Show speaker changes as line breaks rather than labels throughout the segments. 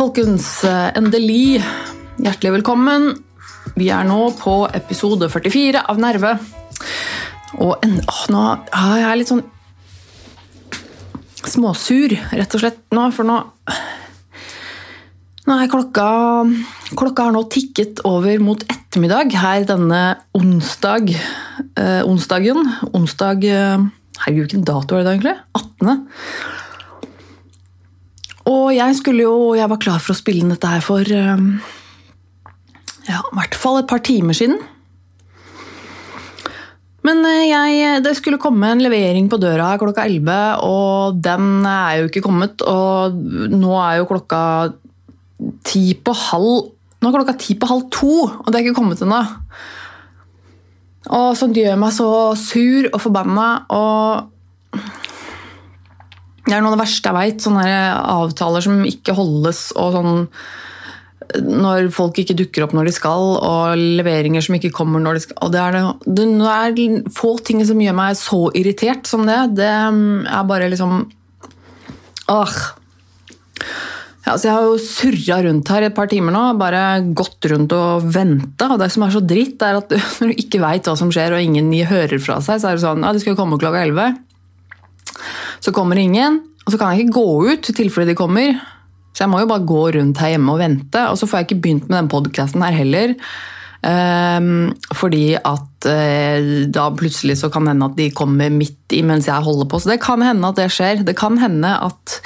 Folkens. Endelig. Hjertelig velkommen. Vi er nå på episode 44 av Nerve. Og en, å, nå er jeg litt sånn småsur, rett og slett, nå. For nå Nei, klokka Klokka har nå tikket over mot ettermiddag her denne onsdag. Eh, onsdagen. Onsdag eh, Herregud, hvilken dato er det da, egentlig? 18. Og jeg skulle jo Jeg var klar for å spille inn dette her for eh, ja, i hvert fall et par timer siden. Men eh, jeg, det skulle komme en levering på døra klokka 11, og den er jo ikke kommet. Og nå er jo klokka ti på halv Nå er klokka ti på halv to, og det er ikke kommet ennå. Og sånt gjør meg så sur og forbanna. Og det er noe av det verste jeg veit. Sånne avtaler som ikke holdes, og sånn når folk ikke dukker opp når de skal, og leveringer som ikke kommer når de skal. Og det er, det, det er få ting som gjør meg så irritert som det. Det er bare liksom Åh. Ja, jeg har jo surra rundt her i et par timer nå, bare gått rundt og venta. Og det som er så dritt, er at når du ikke veit hva som skjer, og ingen hører fra seg, så er det sånn ja, de skal jo komme klokka 11. Så kommer ingen, og så kan jeg ikke gå ut i tilfelle de kommer. Så jeg må jo bare gå rundt her hjemme og vente. Og så får jeg ikke begynt med den podkasten her heller. Um, fordi at uh, da plutselig så kan det hende at de kommer midt i mens jeg holder på. Så det kan hende at det skjer. Det kan hende at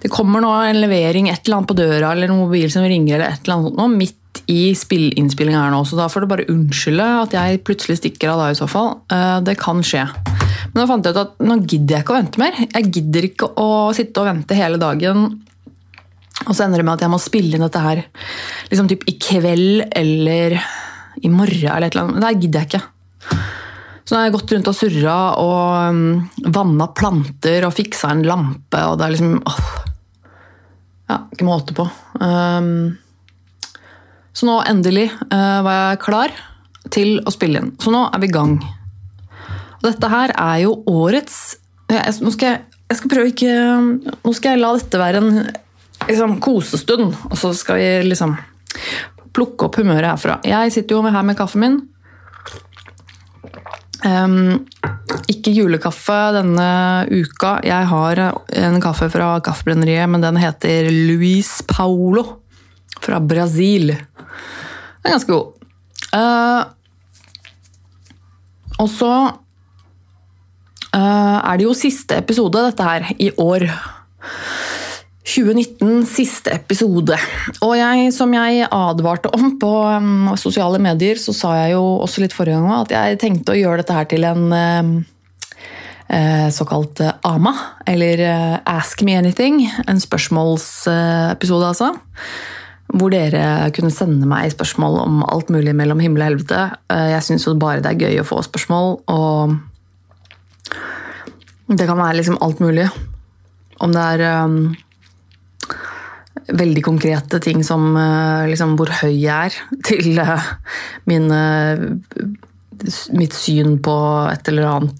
det kommer nå en levering, et eller annet på døra eller en mobil som ringer, eller et eller annet nå, midt i spillinnspillinga her nå. Så da får du bare unnskylde at jeg plutselig stikker av da i så fall. Uh, det kan skje. Men da fant jeg ut at nå gidder jeg ikke å vente mer. Jeg gidder ikke å sitte og vente hele dagen og så ender det med at jeg må spille inn dette her liksom typ i kveld eller i morgen. eller et eller annet. Det gidder jeg ikke. Så nå har jeg gått rundt og surra og um, vanna planter og fiksa en lampe. og det er liksom åh, Ja, ikke måte på. Um, så nå endelig uh, var jeg klar til å spille inn. Så nå er vi i gang. Og dette her er jo årets jeg, nå skal jeg, jeg skal prøve ikke Nå skal jeg la dette være en liksom, kosestund, og så skal vi liksom plukke opp humøret herfra. Jeg sitter jo her med kaffen min. Um, ikke julekaffe denne uka. Jeg har en kaffe fra Kaffebrenneriet, men den heter Luis Paulo fra Brasil. Den er ganske god. Uh, og så uh, er det jo siste episode, dette her, i år. 2019, siste episode. Og jeg, som jeg advarte om på um, sosiale medier, så sa jeg jo også litt forrige gang at jeg tenkte å gjøre dette her til en um, uh, såkalt uh, AMA, eller uh, Ask me anything. En spørsmålsepisode, altså. Hvor dere kunne sende meg spørsmål om alt mulig mellom himmel og helvete. Jeg syns jo bare det er gøy å få spørsmål, og det kan være liksom alt mulig. Om det er um, veldig konkrete ting som liksom, hvor høy jeg er, til mine, mitt syn på et eller annet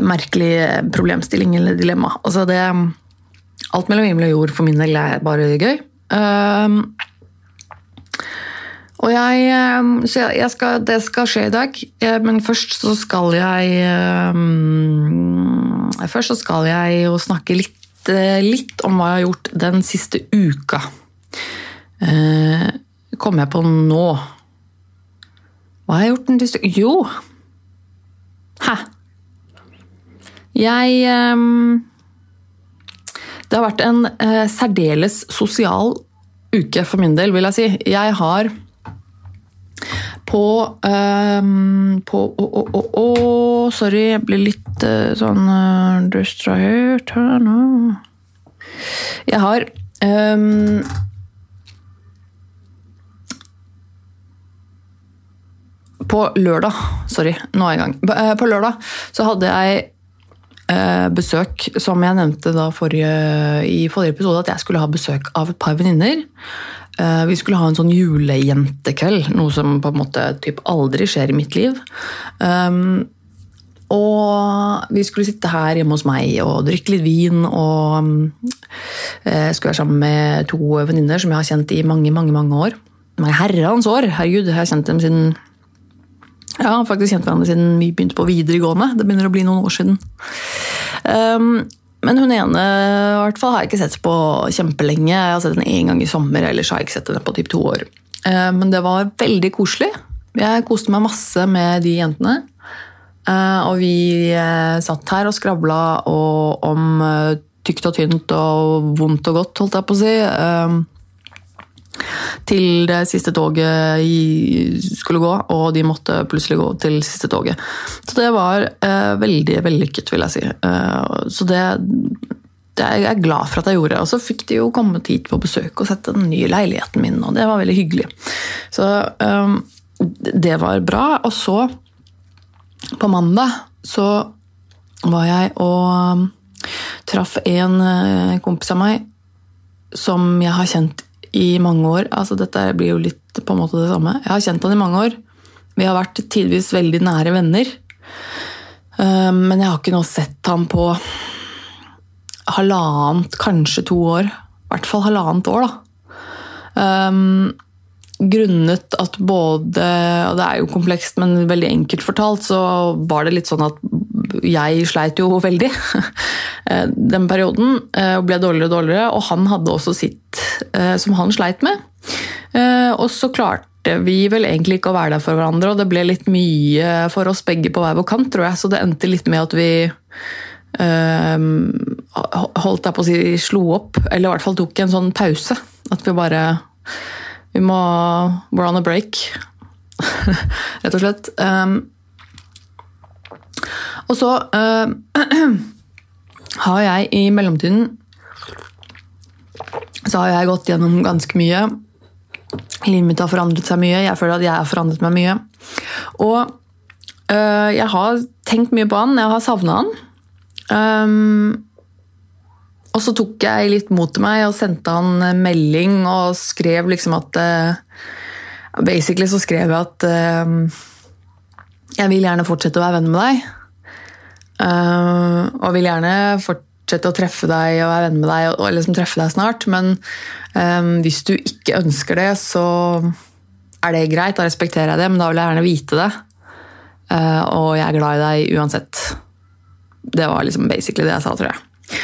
merkelig problemstilling eller dilemma. Altså det, alt mellom himmel og jord for min del er bare gøy. Og jeg, så jeg skal, det skal skje i dag, men først så skal jeg Først så skal jeg jo snakke litt litt om hva jeg har gjort den siste uka. Uh, kom jeg på nå. Hva har jeg gjort den siste Jo! Hæ? Jeg eh, Det har vært en eh, særdeles sosial uke for min del, vil jeg si. Jeg har på, eh, på oh, oh, oh, oh, Sorry, jeg blir litt eh, sånn uh, distrahert her nå. Jeg har um, På lørdag Sorry, nå er jeg i gang. På lørdag så hadde jeg besøk, som jeg nevnte forrige, i forrige episode, at jeg skulle ha besøk av et par venninner. Vi skulle ha en sånn julejentekveld, noe som på en måte typ aldri skjer i mitt liv. Um, og vi skulle sitte her hjemme hos meg og drikke litt vin. Og jeg skulle være sammen med to venninner som jeg har kjent i mange mange, mange år. Mange herrens år! Herregud, jeg har kjent dem siden ja, faktisk kjent hverandre siden vi begynte på videregående. Det begynner å bli noen år siden. Um, men hun ene i hvert fall har jeg ikke sett på kjempelenge. Jeg har sett henne én gang i sommer, ellers har jeg ikke sett henne på typ to år. Uh, men det var veldig koselig. Jeg koste meg masse med de jentene. Uh, og vi uh, satt her og skravla og, om tykt og tynt og vondt og godt, holdt jeg på å si. Til det siste toget skulle gå, og de måtte plutselig gå til siste toget. Så det var eh, veldig vellykket, vil jeg si. Eh, så det, det er jeg glad for at jeg gjorde. Og så fikk de jo kommet hit på besøk og sett den nye leiligheten min, og det var veldig hyggelig. Så eh, det var bra. Og så, på mandag, så var jeg og traff en eh, kompis av meg som jeg har kjent i mange år. Altså, dette blir jo litt på en måte det samme. Jeg har kjent han i mange år. Vi har vært tidvis veldig nære venner. Eh, men jeg har ikke nå sett ham på halvannet, kanskje to år. I hvert fall halvannet år, da. Um, grunnet at både Og det er jo komplekst, men veldig enkelt fortalt, så var det litt sånn at jeg sleit jo veldig den perioden. Og ble dårligere og dårligere. Og han hadde også sitt som han sleit med. Og så klarte vi vel egentlig ikke å være der for hverandre, og det ble litt mye for oss begge på hver vår kant, tror jeg. Så det endte litt med at vi holdt jeg på å si slo opp, eller i hvert fall tok en sånn pause. At vi bare vi må We're on a break, rett og slett. Og så øh, har jeg i mellomtiden så har jeg gått gjennom ganske mye. Livet mitt har forandret seg mye. Jeg føler at jeg har forandret meg mye. Og øh, jeg har tenkt mye på han. Jeg har savna han. Um, og så tok jeg litt mot til meg og sendte han melding og skrev liksom at uh, Basically så skrev jeg at uh, jeg vil gjerne fortsette å være venn med deg. Uh, og vil gjerne fortsette å treffe deg og være venn med deg og, og liksom treffe deg snart. Men um, hvis du ikke ønsker det, så er det greit. Da respekterer jeg det, men da vil jeg gjerne vite det. Uh, og jeg er glad i deg uansett. Det var liksom basically det jeg sa, tror jeg.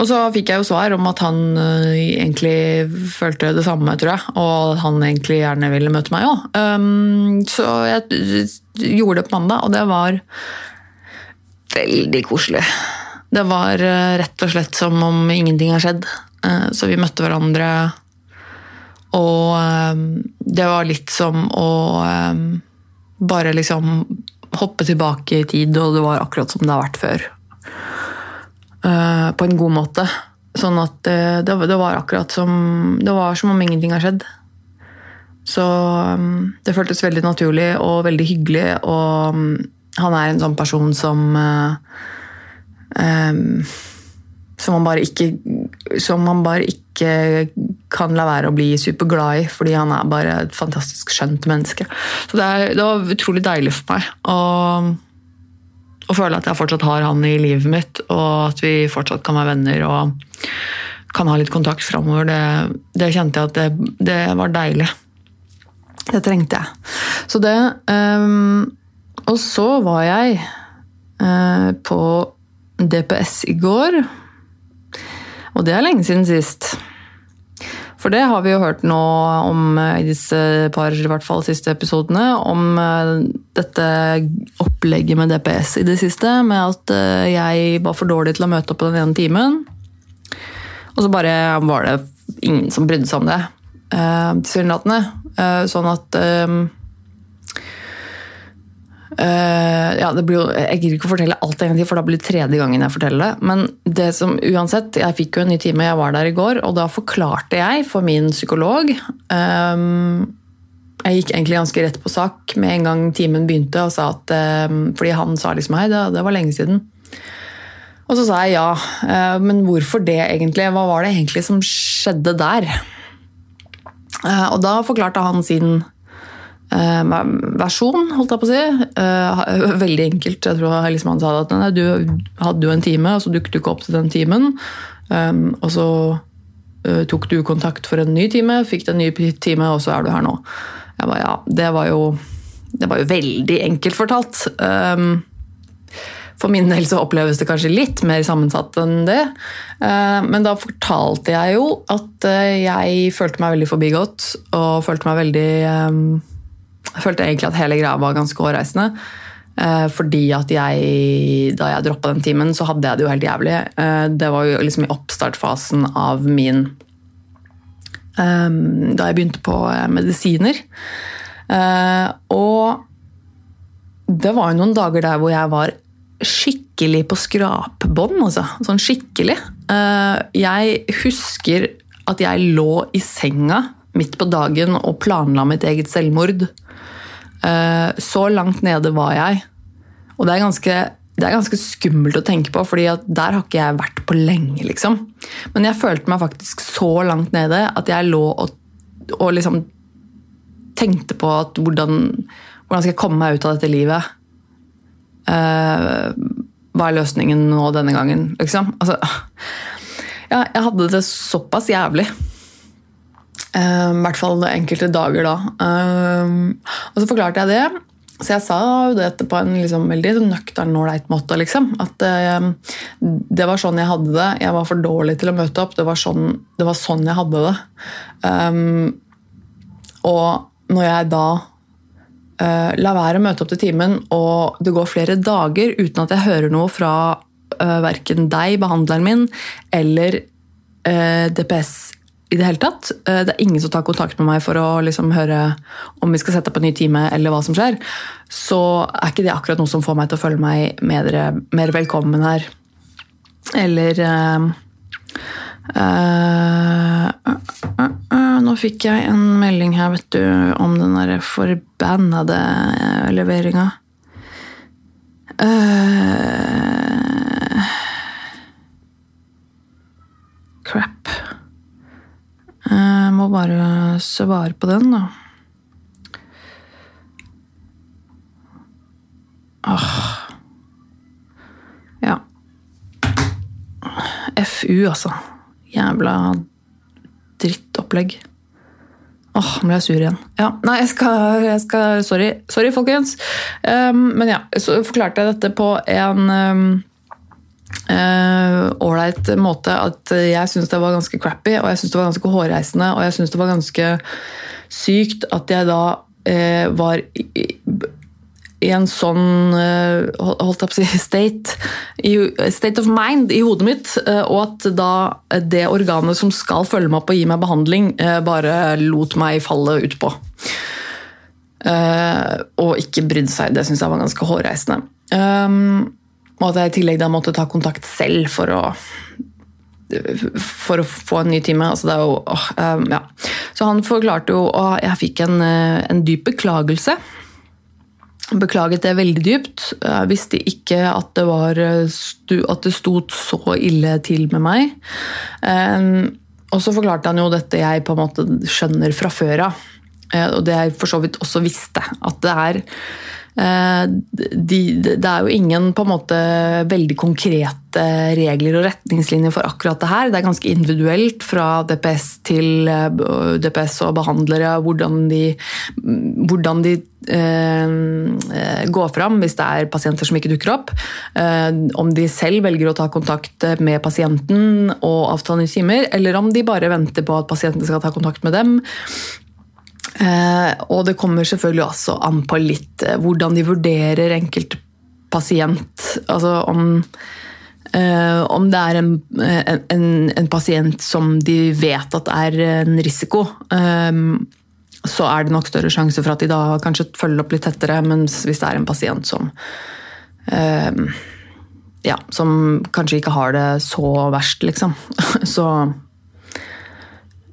Og så fikk jeg jo svar om at han uh, egentlig følte det samme, tror jeg. Og at han egentlig gjerne ville møte meg òg. Um, så jeg gjorde det på mandag, og det var veldig koselig. Det var uh, rett og slett som om ingenting har skjedd. Uh, så vi møtte hverandre, og um, det var litt som å um, bare liksom hoppe tilbake i tid, og det var akkurat som det har vært før. Uh, på en god måte. Sånn at uh, det, det, var akkurat som Det var som om ingenting har skjedd. Så um, det føltes veldig naturlig og veldig hyggelig, og um, han er en sånn person som uh, um, Som man bare ikke Som man bare ikke kan la være å bli superglad i, fordi han er bare et fantastisk skjønt menneske. Så det, er, det var utrolig deilig for meg. og og føle at jeg fortsatt har han i livet mitt, og at vi fortsatt kan være venner og kan ha litt kontakt framover, det, det, kjente jeg at det, det, var deilig. Det trengte jeg. Så det um, Og så var jeg uh, på DPS i går. Og det er lenge siden sist. For det har vi jo hørt nå om eh, i disse par i hvert fall siste episodene, om eh, dette opplegget med DPS i det siste, med at eh, jeg var for dårlig til å møte opp på den ene timen. Og så bare var det ingen som brydde seg om det, tilsynelatende. Sånn at Uh, ja, jo, jeg gidder ikke å fortelle alt en gang til, for da blir det tredje gangen jeg forteller det. Men det som uansett, jeg fikk jo en ny time, jeg var der i går, og da forklarte jeg for min psykolog um, Jeg gikk egentlig ganske rett på sak med en gang timen begynte, og sa at, um, fordi han sa liksom hei, det, det, var lenge siden. Og så sa jeg ja, uh, men hvorfor det egentlig? Hva var det egentlig som skjedde der? Uh, og da forklarte han sin eh, versjon, holdt jeg på å si. Eh, veldig enkelt. Jeg tror liksom han sa at nei, du hadde jo en time, og så dukket du ikke opp til den timen. Um, og så uh, tok du kontakt for en ny time, fikk den en ny time, og så er du her nå. Jeg ba, ja, det var jo, det var jo veldig enkelt fortalt. Um, for min del så oppleves det kanskje litt mer sammensatt enn det. Men da fortalte jeg jo at jeg følte meg veldig forbigått, og følte meg veldig um, Jeg følte egentlig at hele greia var ganske hårreisende. Uh, fordi at jeg, da jeg droppa den timen, så hadde jeg det jo helt jævlig. det var jo liksom i oppstartfasen av min um, Da jeg begynte på medisiner. og det var jo noen dager der hvor jeg var skikkelig på skrapbånd, altså. Sånn skikkelig. Eh, jeg husker at jeg lå i senga midt på dagen og planla mitt eget selvmord. Eh, så langt nede var jeg. Og det er ganske, det er ganske skummelt å tenke på, for der har ikke jeg vært på lenge. liksom. Men jeg følte meg faktisk så langt nede at jeg lå og, og liksom tenkte på hvordan, hvordan skal jeg komme meg ut av dette livet. Uh, hva er løsningen nå denne gangen, liksom? Altså, ja, jeg hadde det såpass jævlig. Uh, I hvert fall enkelte dager da. Uh, og så forklarte jeg det. Så jeg sa dette på en liksom veldig nøktern, ålreit måte. Liksom. At uh, det var sånn jeg hadde det. Jeg var for dårlig til å møte opp. Det var sånn, det var sånn jeg hadde det. Um, og når jeg da uh, la være å møte opp til timen, og det går flere dager uten at jeg hører noe fra uh, eh, verken deg, behandleren min, eller uh, eh, DPS i det hele tatt. Uh, det er ingen som tar kontakt med meg for å liksom, høre om vi skal sette opp en ny time, eller hva som skjer. Så er ikke det akkurat noe som får meg til å føle meg mer, mer velkommen her. Eller Uh, uh, uh, nå fikk jeg en melding her, vet du, om den derre forbannede leveringa. crap. Jeg må bare svare på den, da. Åh. Ja. FU, altså. Jævla drittopplegg. Åh, nå ble jeg sur igjen. Ja, nei, jeg skal, jeg skal Sorry, sorry folkens. Um, men ja, så forklarte jeg dette på en ålreit um, uh, måte. At jeg syns det var ganske crappy, og jeg syns det var ganske hårreisende, og jeg syns det var ganske sykt at jeg da uh, var i, i en sånn uh, holdt jeg på å si, state, state of mind i hodet mitt, eh, og at da det organet som skal følge meg opp og gi meg behandling, eh, bare lot meg falle utpå. Og ikke brydde seg. Det syns jeg var ganske hårreisende. Og at jeg i tillegg da måtte ta kontakt selv for å for å få en ny time. Altså jo, åh, ja. Så han forklarte jo, og jeg fikk en, en dyp beklagelse Beklaget det veldig dypt. Jeg visste ikke at det, var, at det sto så ille til med meg. Ehm, og så forklarte han jo dette jeg på en måte skjønner fra før av. Eh, og det jeg for så vidt også visste. At det er Eh, de, det er jo ingen på en måte veldig konkrete regler og retningslinjer for akkurat det her. Det er ganske individuelt fra DPS til eh, DPS og behandlere hvordan de, hvordan de eh, går fram hvis det er pasienter som ikke dukker opp. Eh, om de selv velger å ta kontakt med pasienten og avtale nye timer, eller om de bare venter på at pasienten skal ta kontakt med dem. Eh, og det kommer selvfølgelig også an på litt eh, hvordan de vurderer enkelt pasient. Altså om, eh, om det er en, en, en, pasient som de vet at er en risiko, så er det nok større sjanse for at de da kanskje følger opp litt tettere. Mens hvis det er en pasient som ja, som kanskje ikke har det så verst, liksom, så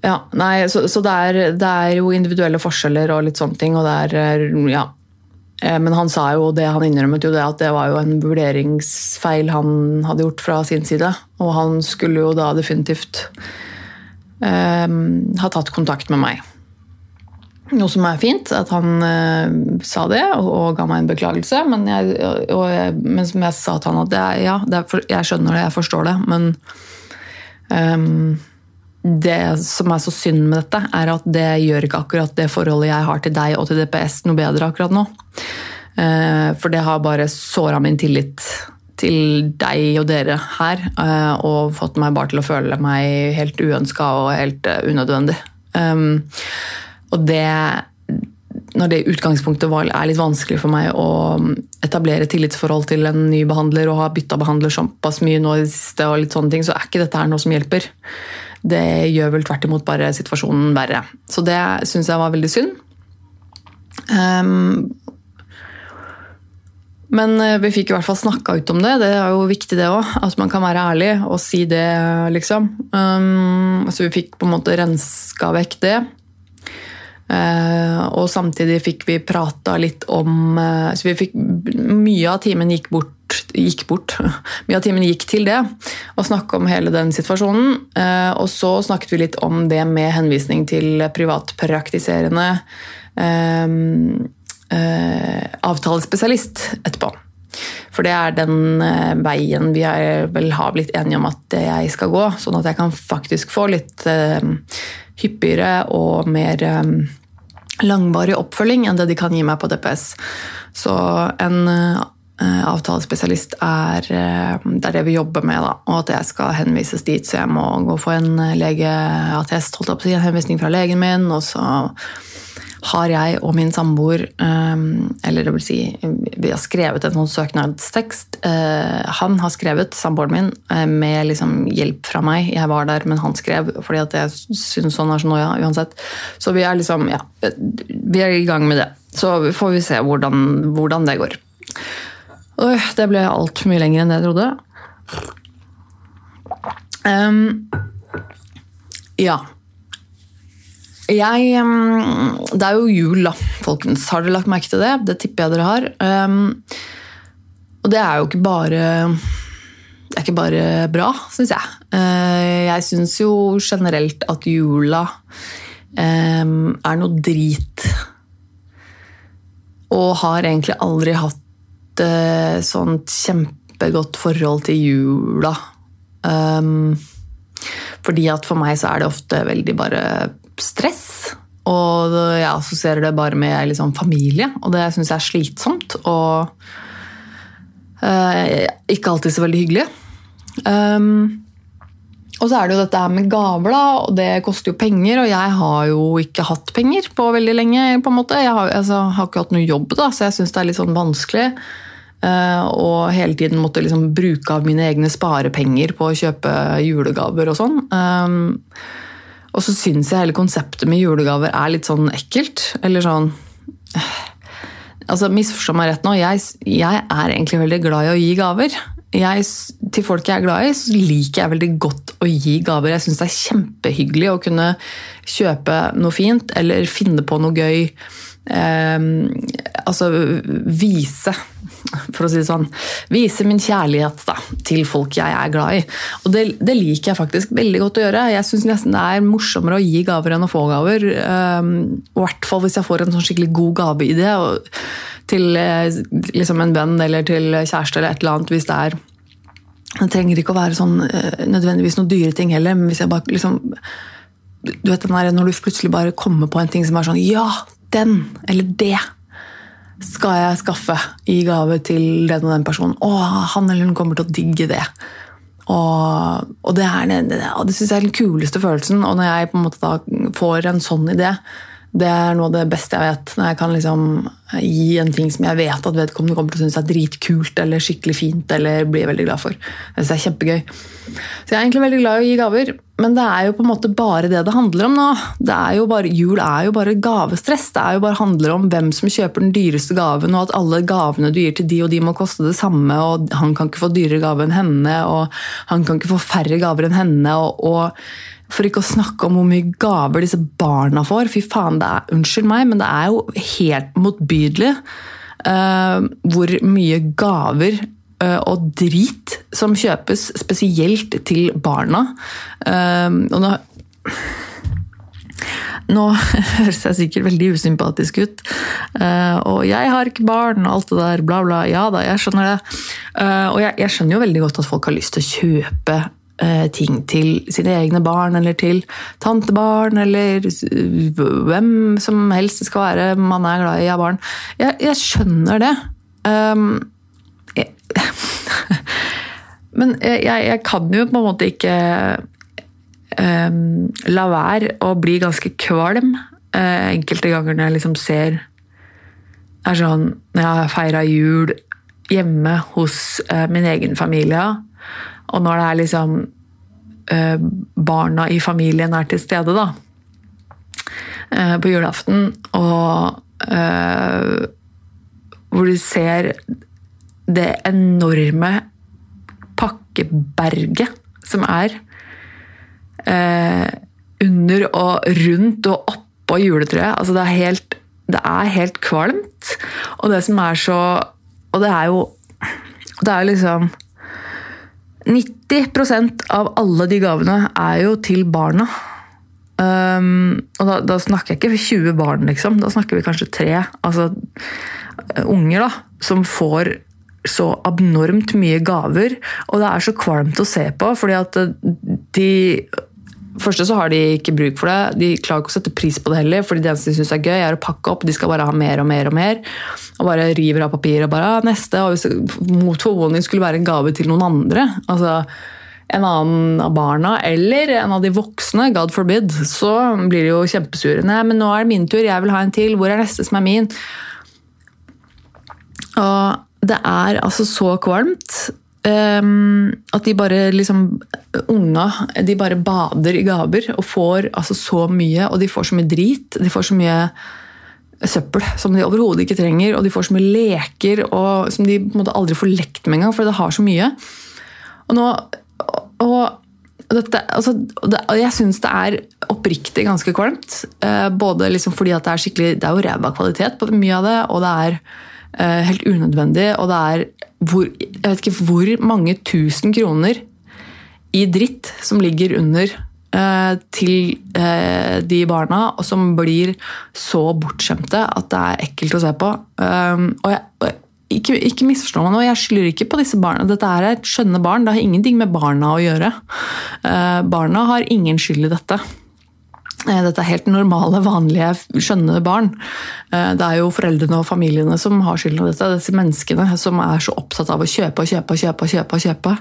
ja, nei, så, så det, er, det, er, jo individuelle forskjeller og litt sånne ting. og det er, ja. Eh, men han sa jo det, han innrømmet jo det at det var jo en vurderingsfeil han hadde gjort fra sin side. Og han skulle jo da definitivt um, ha tatt kontakt med meg. Noe som er fint, at han eh, sa det og, og ga meg en beklagelse. Men, jeg, og jeg, men som jeg sa til han at det, er- ja, det er jeg skjønner det, jeg forstår det, men ehm, det som er så synd med dette, er at det gjør ikke akkurat det forholdet jeg har til deg og til DPS noe bedre akkurat nå. Eh, for det har bare såra min tillit til deg og dere her, eh, og fått meg bare til å føle meg helt uønska og helt eh, unødvendig. Um, og det når det utgangspunktet var, er litt vanskelig for meg å etablere tillitsforhold til en ny behandler og ha bytta behandler såpass mye nå i det siste, og litt sånne ting, så er ikke dette her noe som hjelper. Det gjør vel tvert imot bare situasjonen verre. Så det syns jeg var veldig synd. Um, men eh, vi fikk i hvert fall snakka ut om det. Det er jo viktig, det òg. At man kan være ærlig og si det, liksom. Um, så vi fikk på en måte renska vekk det. Uh, og samtidig fikk vi prata litt om uh, Så vi fikk Mye av timen gikk bort, gikk bort. Mye av timen gikk til det. Å snakke om hele den situasjonen. Eh, og så snakket vi litt om det med henvisning til privatpraktiserende eh, eh, avtalespesialist etterpå. For det er den eh, veien vi er, vel har blitt enige om at jeg skal gå, sånn at jeg kan faktisk få litt eh, hyppigere og mer eh, langvarig oppfølging enn det de kan gi meg på DPS. Så en eh, avtalespesialist er, eh, det er det vi jobber med, da, og at jeg skal henvises dit, så jeg må gå for en legeattest, holdt jeg på en henvisning fra legen min, og så har jeg og min samboer eh, Eller det vil si, vi har skrevet en sånn søknadstekst. Eh, Han har skrevet, samboeren min, eh, med liksom hjelp fra meg. Jeg var der, men han skrev fordi at jeg syns sånn er så noia uansett. Så vi er liksom, ja, vi er i gang med det. Så får vi se hvordan, hvordan det går. Oi, det ble altfor mye lenger enn det jeg trodde. Um, ja. Jeg, um, det er jo jul, da, folkens. Har dere lagt merke til det? Det tipper jeg dere har. Um, og det er jo ikke bare Det er ikke bare bra, syns jeg. Uh, jeg syns jo generelt at jula er noe drit. Og har egentlig aldri hatt uh, sånt kjempegodt forhold til jula. Um, fordi at for meg så er det ofte veldig bare stress. Og jeg assosierer det bare med liksom familie, og det syns jeg er slitsomt. Og uh, ikke alltid så veldig hyggelig. Um, og så er det jo dette her med gaver, da, og det koster jo penger. Og jeg har jo ikke hatt penger på veldig lenge. på en måte. Jeg har, altså, har ikke hatt noe jobb, da, så jeg syns det er litt sånn vanskelig. Uh, og hele tiden måtte liksom bruke av mine egne sparepenger på å kjøpe julegaver og sånn. Um, og så syns jeg hele konseptet med julegaver er litt sånn ekkelt. Eller sånn Altså, Misforstå meg rett nå, jeg, jeg, er egentlig veldig glad i å gi gaver. Jeg, til folk jeg er glad i, så liker jeg veldig godt å gi gaver. Jeg syns det er kjempehyggelig å kunne kjøpe noe fint eller finne på noe gøy. Eh, altså vise for å si det sånn, vise min kjærlighet da, til folk jeg er glad i. Og det, det, liker jeg faktisk veldig godt å gjøre. Jeg syns nesten det er morsommere å gi gaver enn å få gaver. Um, I hvert fall hvis jeg får en sånn skikkelig god gaveidé til liksom en venn eller til kjæreste eller et eller annet. hvis det er det trenger ikke å være sånn nødvendigvis noen dyre ting heller, men hvis jeg bare liksom du vet den der, Når du plutselig bare kommer på en ting som er sånn Ja, den! Eller det! skal jeg skaffe i gave til den og den personen. Å, han eller hun kommer til å digge det. Og, og det, er, det, det jeg er den kuleste følelsen. Og når jeg på en måte får en sånn idé, det er noe av det beste jeg vet. Når jeg kan liksom gi en ting som jeg vet at vedkommende kommer til å synes er dritkult eller skikkelig fint. eller blir veldig glad for. Det synes jeg er kjempegøy. Så jeg er egentlig veldig glad i å gi gaver, men det er jo på en måte bare det det handler om nå. Det er jo bare, jul er jo bare gavestress. Det er jo bare handler om hvem som kjøper den dyreste gaven, og at alle gavene du gir til de og de må koste det samme, og han kan ikke få dyrere gave enn henne, og han kan ikke få færre gaver enn henne. og, og for ikke å snakke om hvor mye gaver disse barna får. Fy faen, det er, Unnskyld meg, men det er jo helt motbydelig uh, hvor mye gaver og drit som kjøpes spesielt til barna. Uh, og nå nå høres jeg sikkert veldig usympatisk ut. Uh, og jeg har ikke barn og alt det der, bla, bla. Ja da, jeg skjønner det. Og jeg, jeg, skjønner jo veldig godt at folk har lyst til å kjøpe ting til sine egne barn, eller til tantebarn, eller hvem som helst det skal være man er glad i av barn. Jeg, jeg skjønner det. Um, men jeg, jeg, kan jo på en måte ikke um, la være å bli ganske kvalm uh, enkelte ganger når jeg liksom ser er sånn, Når jeg har feira jul hjemme hos uh, min egen familie, og når det er liksom uh, barna i familien er til stede, da, på julaften, og hvor du ser det enorme pakkeberget som er eh, under og rundt og oppå juletreet. Altså det, er helt, det er helt kvalmt. Og det som er så Og det er jo Det er liksom 90% av alle de gavene er jo til barna. Um, og da, da, snakker jeg ikke 20 barn, liksom. Da snakker vi kanskje tre. Altså unger, da. Som får så abnormt mye gaver. Og det er så kvalmt å se på, fordi at de første så har de ikke bruk for det. De klarer ikke å sette pris på det heller, fordi det eneste de syns er gøy, er å pakke opp. De skal bare ha mer og mer og mer. Og bare river av papir og bare ah, neste. Og hvis mot forvåning skulle være en gave til noen andre, altså en annen av barna eller en av de voksne, God forbid, så blir de jo kjempesure. Nei, men nå er det min tur, jeg vil ha en til. Hvor er neste som er min? Og det er altså så kvalmt um, at de bare liksom Unga de bare bader i gaver og får altså så mye, og de får så mye drit. De får så mye søppel som de overhodet ikke trenger, og de får så mye leker og, som de på en måte aldri får lekt med engang, for det har så mye. Og nå og dette, altså, det, jeg syns det er oppriktig ganske kvalmt. Eh, både liksom fordi at det er skikkelig, det er jo ræva kvalitet på mye av det, og det er helt unødvendig. Og det er hvor, jeg vet ikke hvor mange tusen kroner i dritt som ligger under eh, til eh, de barna, og som blir så bortskjemte at det er ekkelt å se på. og jeg, ikke, ikke misforstå meg nå, jeg skylder ikke på disse barna. Dette er et skjønne barn, det har ingenting med barna å gjøre. barna har ingen skyld i dette. Eh, dette er helt normale, vanlige, skjønne barn. Eh, det er jo foreldrene og familiene som har skylden av dette. Disse menneskene som er så opptatt av å kjøpe og kjøpe og kjøpe. og kjøpe, og kjøpe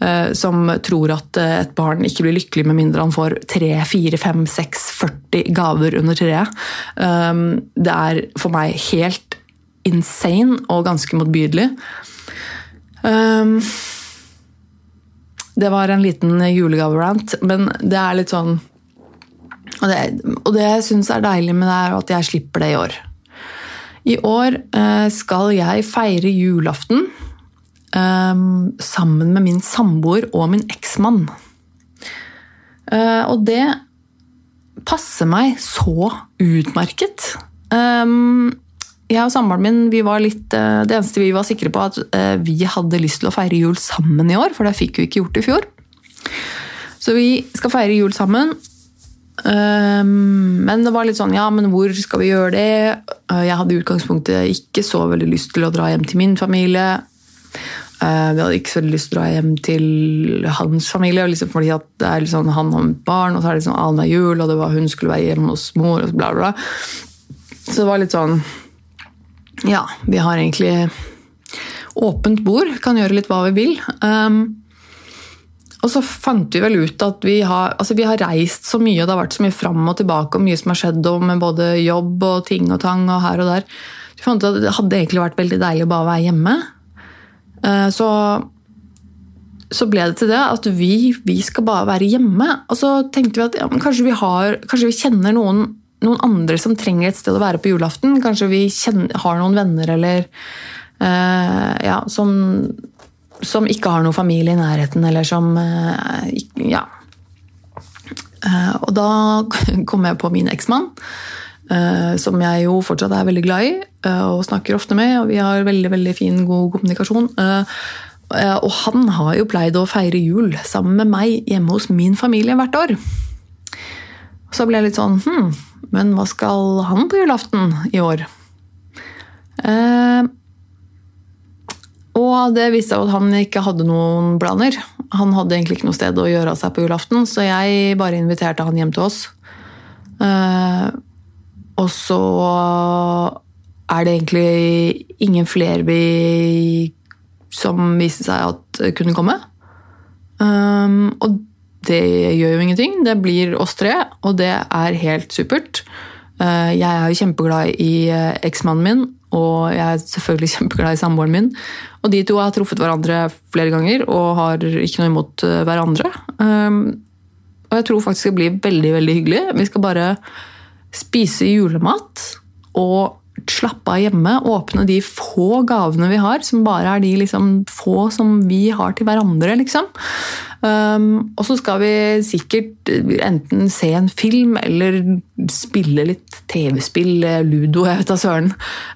eh, Som tror at et barn ikke blir lykkelig med mindre han får 3, 4, 5, 6, 40 gaver under treet. Det er for meg helt insane og ganske motbydelig. Det var en liten julegave-rant, men det er litt sånn og det, og det jeg syns er deilig med det, er at jeg slipper det i år. I år eh, skal jeg feire julaften eh, sammen med min samboer og min eksmann. Eh, og det passer meg så utmerket. Jeg og samboeren min vi var litt, det eneste vi var sikre på, at vi hadde lyst til å feire jul sammen i år, for det fikk vi ikke gjort i fjor. Så vi skal feire jul sammen. Ehm, men det var litt sånn Ja, men hvor skal vi gjøre det? Eh, jeg hadde i utgangspunktet ikke så veldig lyst til å dra hjem til min familie. Eh, vi hadde ikke så veldig lyst til å dra hjem til hans familie, liksom fordi det er liksom han har barn, og så er det liksom annenhver jul, og det var hun skulle være hjemme hos mor, og bla, bla. Så det var litt sånn Ja, vi har egentlig åpent bord, kan gjøre litt hva vi vil. Um, og så fant vi vel ut at vi har, altså vi har, reist så mye, og det har vært så mye fram og tilbake, og mye som har skjedd med både jobb og ting og tang og her og der. Vi fant ut at Det hadde egentlig vært veldig deilig å bare være hjemme. Eh, så, så ble det til det at vi, vi, skal bare være hjemme. Og så tenkte vi at ja, kanskje, vi har, kanskje, vi kjenner noen, noen, andre som trenger et sted å være på julaften. Kanskje vi kjenner, har noen venner eller uh, ja, som som ikke har noen familie i nærheten, eller som eh, Ja. Eh, og da kom jeg på min eksmann, eh, som jeg jo fortsatt er veldig glad i og snakker ofte med. Og vi har veldig veldig fin, god kommunikasjon. Og han har jo pleid å feire jul sammen med meg hjemme hos min familie hvert år. Så ble jeg litt sånn Hm, men hva skal han på julaften i år? Eh, og det viste seg at han ikke hadde noen planer. Han hadde egentlig ikke noe sted å gjøre av seg på julaften, så jeg bare inviterte han hjem til oss. Eh, og så er det egentlig ingen flere vi som viste seg at kunne komme. Um, og det gjør jo ingenting. Det blir oss tre, og det er helt supert. Uh, jeg er jo kjempeglad i uh, eksmannen min, og jeg er selvfølgelig kjempeglad i samboeren min. Og de to har truffet hverandre flere ganger og har ikke noe imot uh, hverandre. Um, og jeg tror faktisk det blir veldig, veldig hyggelig. Vi skal bare spise julemat og slappe av hjemme. Åpne de få gavene vi har, som bare er de liksom, få som vi har til hverandre. liksom. Um, og så skal vi sikkert enten se en film eller spille litt TV-spill, ludo, jeg vet da søren.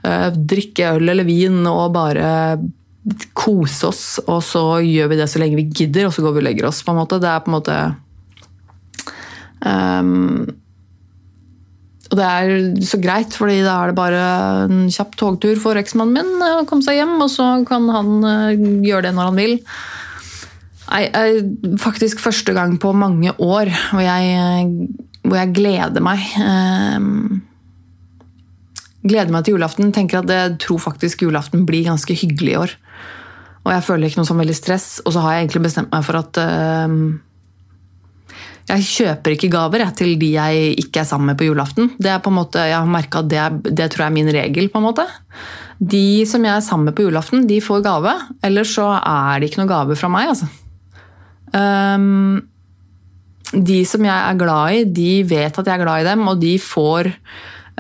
Uh, drikke øl eller vin og bare kose oss, og så gjør vi det så lenge vi gidder, og så går vi og legger oss. på en måte. Det er på en måte um, og det er så greit, fordi da er det bare en kjapp togtur for eksmannen min å komme seg hjem, og så kan han eh, gjøre det når han vil. Nei, faktisk første gang på mange år hvor jeg, hvor jeg gleder meg. Um, gleder meg til julaften. Tenker at jeg tror faktisk julaften blir ganske hyggelig i år. Og jeg føler ikke noe sånn veldig stress. Og så har jeg egentlig bestemt meg for at eh, jeg kjøper ikke gaver jeg, til de jeg ikke er sammen med på julaften. Det er på en måte, jeg har merket at det, det, tror jeg er min regel. på en måte. De som jeg er sammen med på julaften, de får gave. Ellers så er det ikke noe gave fra meg. altså. Um, de som jeg er glad i, de vet at jeg er glad i dem, og de får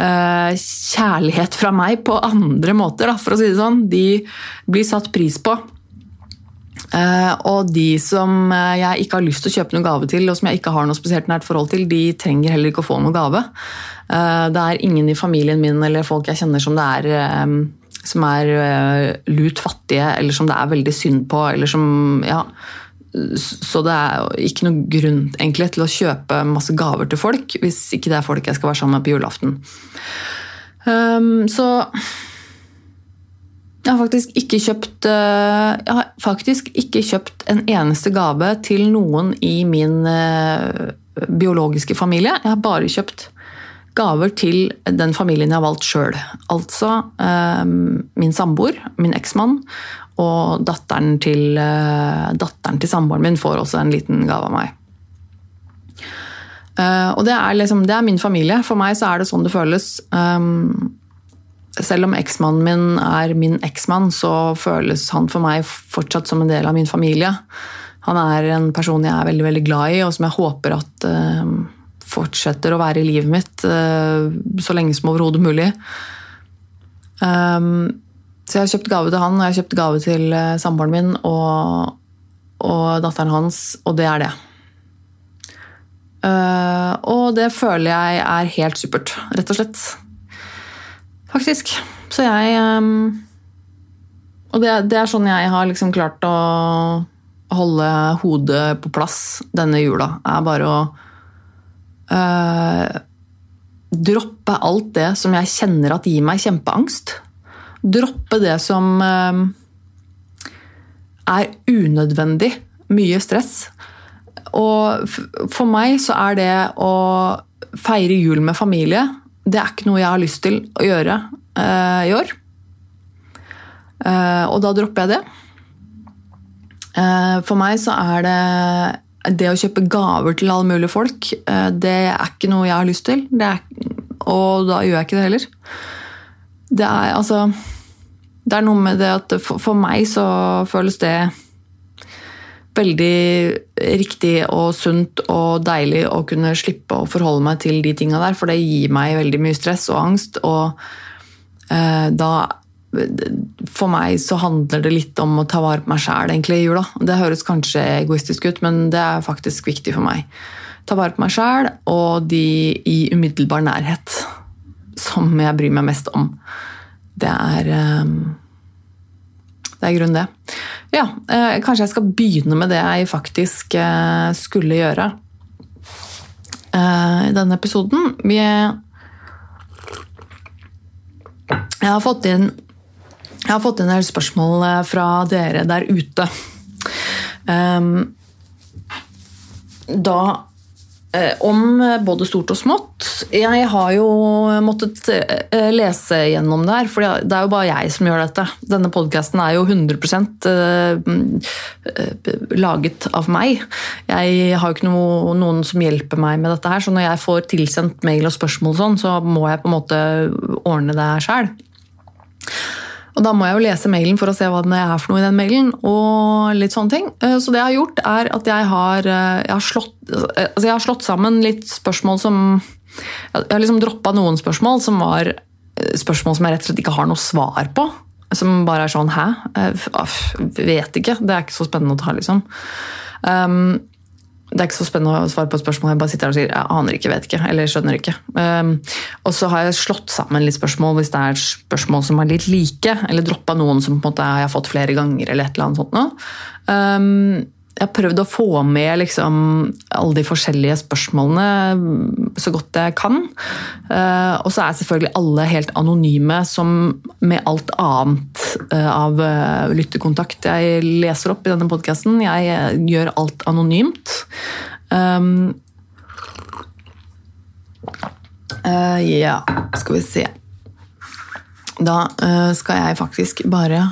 kjærlighet fra meg på andre måter, for å si det sånn. De blir satt pris på. Uh, og de som uh, jeg ikke har lyst til å kjøpe noen gave til, og som jeg ikke har noe spesielt nært forhold til, de trenger heller ikke å få noen gave. Det er ingen i familien min eller folk jeg kjenner som det er som er lut fattige, eller som det er veldig synd på, eller som Ja. Så det er ikke noen grunn egentlig til å kjøpe masse gaver til folk, hvis ikke det er folk jeg skal være sammen med på julaften. Um, så jeg har faktisk ikke kjøpt eh, Jeg har faktisk ikke kjøpt en eneste gave til noen i min eh, biologiske familie. Jeg har bare kjøpt gaver til den familien jeg har valgt sjøl. Altså um, min samboer, min eksmann, og datteren til, datteren til samboeren min får også en liten gave av meg. Og det er, liksom, det er min familie. For meg så er det sånn det føles. Um, selv om eksmannen min er min eksmann, så føles han for meg fortsatt som en del av min familie. Han er en person jeg er veldig veldig glad i, og som jeg håper at uh, fortsetter å være i livet mitt uh, så lenge som overhodet mulig. Um, så jeg har kjøpt gave til han, og jeg har kjøpt gave til uh, samboeren min og, og, datteren hans, og det er det. og det føler jeg er helt supert, rett og slett faktisk. Så jeg um, Og det, det, er sånn jeg har liksom klart å holde hodet på plass denne jula. er bare å uh, droppe alt det som jeg kjenner at gir meg kjempeangst. Droppe det som uh, er unødvendig mye stress. Og for meg så er det å feire jul med familie det er ikke noe jeg har lyst til å gjøre uh, i år. Uh, og da dropper jeg det. For meg så er det det å kjøpe gaver til alle mulige folk, det er ikke noe jeg har lyst til. Er, og da gjør jeg ikke det heller. Det er altså Det er noe med det at for, for meg så føles det veldig riktig og sunt og deilig å kunne slippe å forholde meg til de tinga der, for det gir meg veldig mye stress og angst. Og eh, da For meg så handler det litt om å ta vare på meg sjæl i jula. Det høres kanskje egoistisk ut, men det er faktisk viktig for meg. Ta vare på meg sjæl og de i umiddelbar nærhet som jeg bryr meg mest om. Det er eh, Det er grunnen det. Ja, eh, kanskje jeg skal begynne med det jeg faktisk eh, skulle gjøre. eh, i denne episoden. Vi Jeg har fått inn jeg har fått inn en del spørsmål fra dere der ute. Um, da om både stort og smått. Jeg har jo måttet eh, lese gjennom det her, for det er jo bare jeg som gjør dette. Denne podkasten er jo 100% laget av meg. Jeg har jo ikke noe, noen som hjelper meg med dette her, så når jeg får tilsendt mail og spørsmål, sånn, så må jeg på en måte ordne det sjøl. Og da må jeg jo lese mailen for å se hva det er for noe i den mailen. og litt sånne ting. Eh, så det jeg har gjort, er at jeg har, eh, jeg har, slått, eh, altså jeg har slått, sammen litt spørsmål som Jeg har liksom droppa noen spørsmål som var spørsmål som jeg rett og slett ikke har noe svar på. Som bare er sånn Hæ? Jeg vet ikke. Det er ikke så spennende å ta, liksom. Um, det er ikke så spennende å svare på et spørsmål. Jeg bare sitter her og sier jeg aner ikke, vet ikke, eller skjønner ikke. Um, og så har jeg slått sammen litt spørsmål hvis det er spørsmål som er litt like, eller droppa noen som på en måte jeg har fått flere ganger. eller et eller annet sånt nå. Um, jeg har prøvd å få med liksom, alle de forskjellige spørsmålene så godt jeg kan. Uh, og så er selvfølgelig alle helt anonyme, som med alt annet uh, av uh, lyttekontakt jeg leser opp i denne podkasten. Jeg gjør alt anonymt. Um, ja, skal vi se Da skal jeg faktisk bare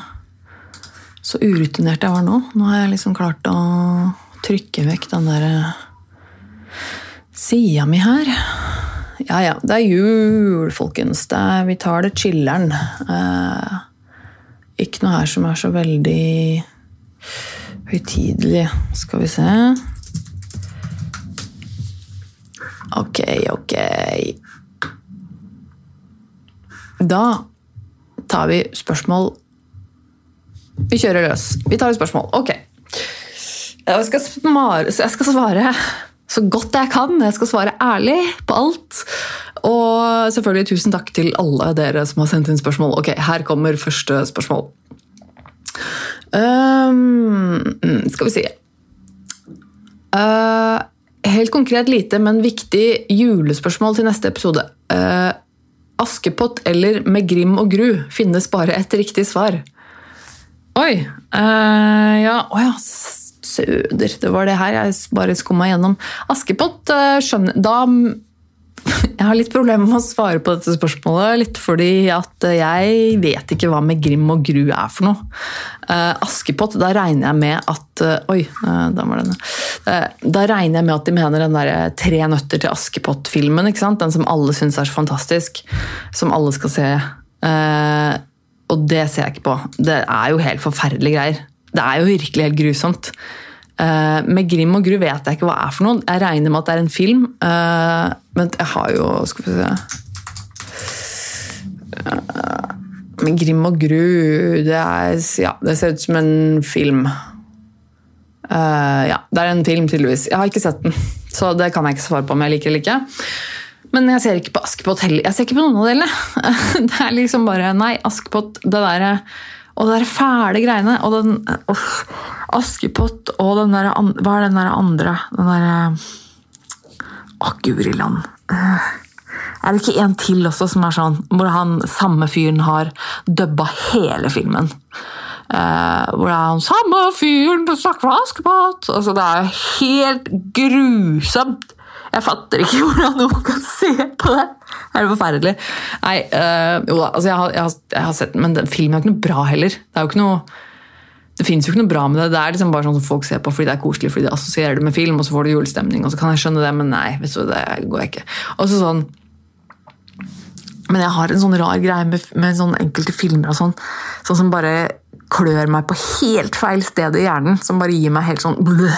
så urutinert jeg var nå. Nå har jeg liksom klart å trykke vekk den der eh, sida mi her. Ja ja, det er jul, folkens. Er, vi tar det chiller'n. Eh, ikke noe her som er så veldig høytidelig. Skal vi se Ok, ok. Da tar vi spørsmål vi kjører løs. Vi tar et spørsmål. Ok. Jeg skal, smare, jeg skal svare så godt jeg kan. Jeg skal svare ærlig på alt. Og selvfølgelig tusen takk til alle dere som har sendt inn spørsmål. Ok, Her kommer første spørsmål. Um, skal vi si uh, Helt konkret lite, men viktig julespørsmål til neste episode. Uh, Askepott eller Med grim og gru finnes bare et riktig svar. Oi. Uh, ja, oh, ja. Søder. Det var det her jeg bare skumma gjennom. Askepott uh, skjønner Da Jeg har litt problemer med å svare på dette spørsmålet. Litt fordi at jeg vet ikke hva med Grim og Gru er for noe. Uh, Askepott, da regner jeg med at Oi, da var denne. Da regner jeg med at de mener den der Tre nøtter til Askepott-filmen. Den som alle syns er så fantastisk. Som alle skal se. Og det ser jeg ikke på. Det er jo helt forferdelige greier. Det er jo virkelig helt grusomt. Uh, med Grim og Gru vet jeg ikke hva det er for noe. Jeg regner med at det er en film. Uh, men jeg har jo Skal vi se uh, Med Grim og Gru det, er, ja, det ser ut som en film. ja, det er en film, tydeligvis. Jeg har ikke sett den, så det kan jeg ikke svare på om jeg liker eller ikke. Men jeg ser ikke på Askepott heller. Jeg ser ikke på noen av delene. Det er liksom bare Nei, Askepott, det derre Og det der fæle greiene. Og den oh, Askepott og den derre Hva er den der andre? Den derre Å, guri land. Er det ikke en til også som er sånn, hvor han samme fyren har dubba hele filmen? Uh, hvor det er han samme fyren som snakker fra Askepott! Altså, det er jo helt grusomt! Jeg fatter ikke hvordan noen kan se på det! Det er forferdelig. Nei, øh, jo da, altså jeg har, jeg, har, jeg har, sett den, men filmen er ikke noe bra heller. Det er jo ikke noe det finnes jo ikke noe bra med det. Det er liksom bare sånn som folk ser på fordi det er koselig, fordi de assosierer det med film, og så får du julestemning. og så kan jeg skjønne det, Men nei, vet du, det går jeg ikke. Og så sånn, Men jeg har en sånn rar greie med, med sånn enkelte filmer og sånn, sånn som bare klør meg på helt feil sted i hjernen. Som bare gir meg helt sånn bløh.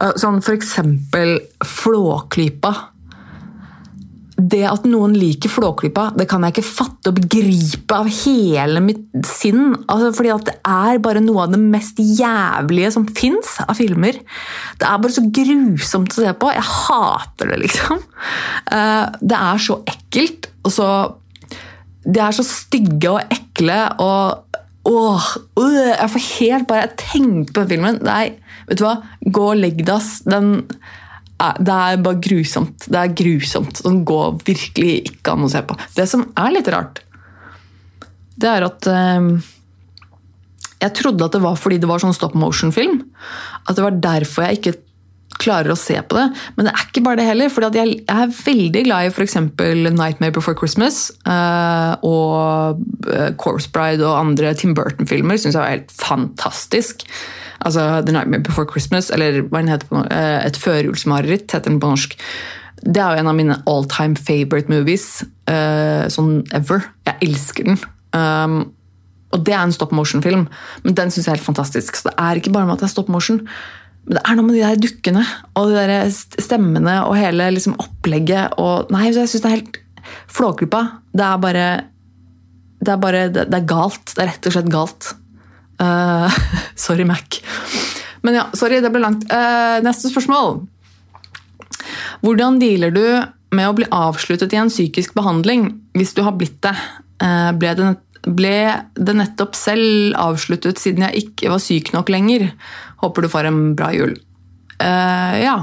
Eh, sånn for eksempel Flåklypa. Det at noen liker Flåklypa, det kan jeg ikke fatte og begripe av hele mitt sinn. Altså, fordi at det er bare noe av det mest jævlige som fins av filmer. Det er bare så grusomt å se på. Jeg hater det, liksom. Eh, det er så ekkelt. og så De er så stygge og ekle og Åh, jeg får helt bare Jeg tenker på filmen, filmen. Nei, vet du hva? Gå og legg deg, ass. Det er bare grusomt. Det er grusomt. Det går virkelig ikke an å se på. Det som er litt rart, det er at eh, Jeg trodde at det var fordi det var sånn stop motion-film. At det var derfor jeg ikke klarer å se på det. Men det er ikke bare det heller. For jeg, er veldig glad i f.eks. 'Nightmare Before Christmas' uh, og uh, 'Corpse Bride' og andre Tim Burton-filmer. Syns jeg var helt fantastisk. Altså 'The Nightmare Before Christmas', eller hva den heter på uh, 'Et førjulsmareritt', heter den på norsk. Det er jo en av mine all time favorite movies. sånn ever. Jeg elsker den. Um, og det er en stop motion-film, men den syns jeg er helt fantastisk. Så det er ikke bare med at det er stop motion. Men det er noe med de der dukkene og de der stemmene og hele liksom, opplegget og Nei, jeg syns det er helt flåklypa. Det er bare det er bare det, det, er galt. Det er rett og slett galt. Uh, sorry, Mac. Men ja, sorry, det ble langt. Uh, neste spørsmål. Hvordan dealer du med å bli avsluttet i en psykisk behandling hvis du har blitt det? Uh, ble det ble det nettopp selv avsluttet siden jeg ikke var syk nok lenger. Håper du får en bra jul. Ja.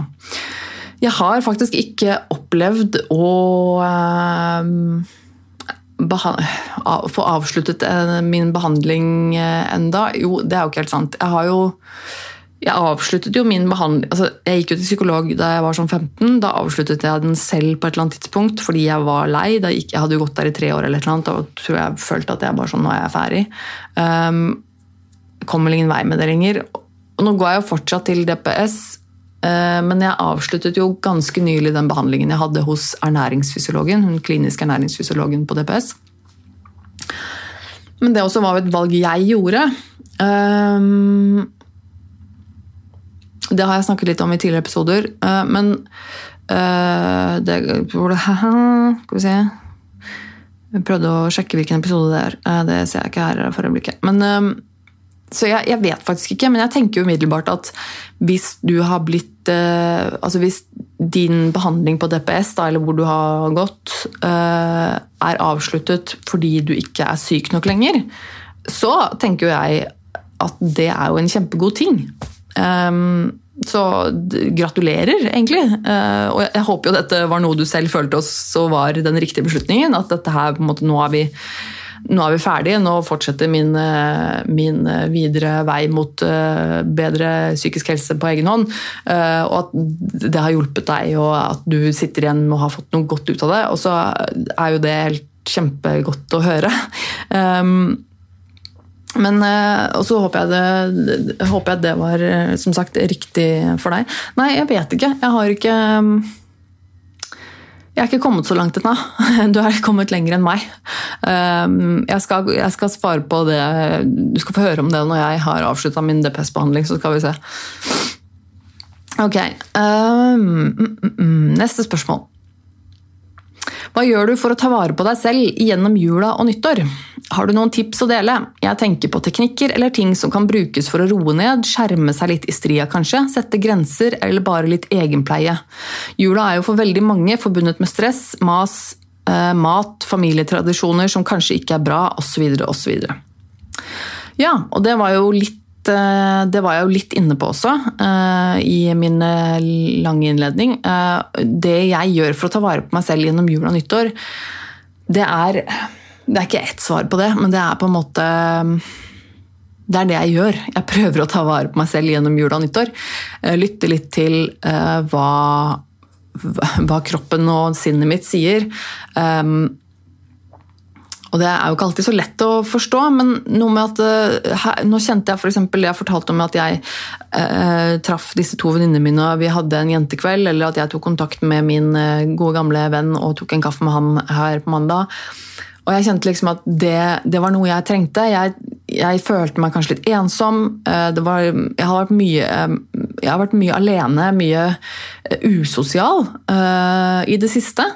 Jeg har faktisk ikke opplevd å få avsluttet eh, min behandling enda. Jo, det er jo ikke helt sant. Jeg har jo jeg avsluttet jo min behandling altså Jeg gikk jo til psykolog da jeg var sånn 15. Da avsluttet jeg den selv på et eller annet tidspunkt fordi jeg var lei. Gikk, jeg hadde jo gått der i tre år, eller et eller annet, da tror jeg følte at jeg bare sånn, nå er jeg ferdig. Um, kommer ingen vei med det lenger. Og nå går jeg jo fortsatt til DPS, men jeg avsluttet jo ganske nylig den behandlingen jeg hadde hos ernæringsfysiologen, hun kliniske ernæringsfysiologen på DPS. Men det også var jo et valg jeg gjorde. Um, det har jeg snakket litt om i tidligere episoder. men men eh, det, Skal vi se Jeg prøvde å sjekke hvilken episode det er. Eh, det ser jeg ikke her for øyeblikket. Men, så jeg, jeg, vet faktisk ikke, men jeg tenker umiddelbart at hvis du har blitt Altså hvis din behandling på DPS, da, eller hvor du har gått, er avsluttet fordi du ikke er syk nok lenger, så tenker jeg at det er jo en kjempegod ting. Um, så gratulerer, egentlig. Uh, og jeg, håper jo dette var noe du selv følte også var den riktige beslutningen. At dette her, på en måte, nå er vi nå er vi ferdige, nå fortsetter min, eh, min, videre vei mot uh, bedre psykisk helse på egen hånd. Og at det har hjulpet deg, og at du sitter igjen og har fått noe godt ut av det. Og så er jo det helt kjempegodt å høre. Um, men eh, Og så håper håper jeg det var eh, som sagt riktig for deg. Nei, jeg vet ikke. Jeg har ikke mm, jeg er ikke kommet så langt ennå. Du er kommet lenger enn meg. Um, jeg skal, jeg skal, svare på det Du skal få høre om det når jeg har avslutta min DPS-behandling, så skal vi se. Ok. Um, mm, mm, neste spørsmål. Hva gjør du for å ta vare på deg selv gjennom jula og nyttår? Har du noen tips å dele? Jeg tenker på teknikker eller ting som kan brukes for å roe ned, skjerme seg litt i stria kanskje, sette grenser eller bare litt egenpleie. Jula er jo for veldig mange forbundet med stress, mas, eh, mat, familietradisjoner som kanskje ikke er bra, osv. osv. Ja, og det var jo litt det var jeg jo litt inne på også eh, i min eh, lange innledning. Det jeg gjør for å ta vare på meg selv gjennom jul og nyttår, det er Det er ikke ett svar på det, men det er på en måte det er det jeg gjør. Jeg prøver å ta vare på meg selv gjennom jul og nyttår. Lytte litt til hva, hva kroppen og sinnet mitt sier. Og det er jo ikke alltid så lett å forstå, men noe med at uh, her, Nå kjente jeg f.eks. det jeg fortalte om at jeg eh, traff disse to venninnene mine og vi hadde en jentekveld, eller at jeg tok kontakt med min uh, gode, gamle venn og tok en kaffe med han her på mandag. Og jeg kjente liksom at det, det var noe jeg trengte. Jeg, jeg, følte meg kanskje litt ensom. Var, jeg, har vært mye, jeg har vært mye alene, mye usosial i det siste.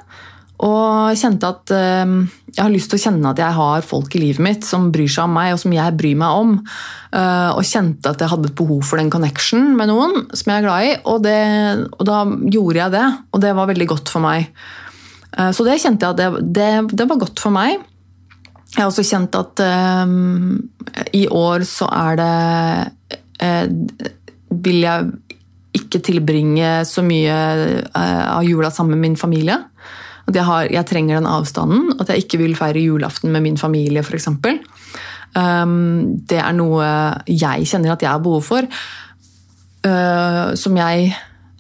Og kjente at eh, jeg har lyst til å kjenne at jeg har folk i livet mitt som bryr seg om meg, og som jeg bryr meg om. Eh, og kjente at jeg hadde et behov for den connection med noen som jeg er glad i. Og, det, og da gjorde jeg det, og det var veldig godt for meg. Eh, så det kjente jeg at det, det, det var godt for meg. Jeg har også kjent at um, i år så er det eh, Vil jeg ikke tilbringe så mye av jula sammen med min familie. At jeg, har, jeg trenger den avstanden. At jeg ikke vil feire julaften med min familie, f.eks. Um, det er noe jeg kjenner at jeg har behov for. Uh, som jeg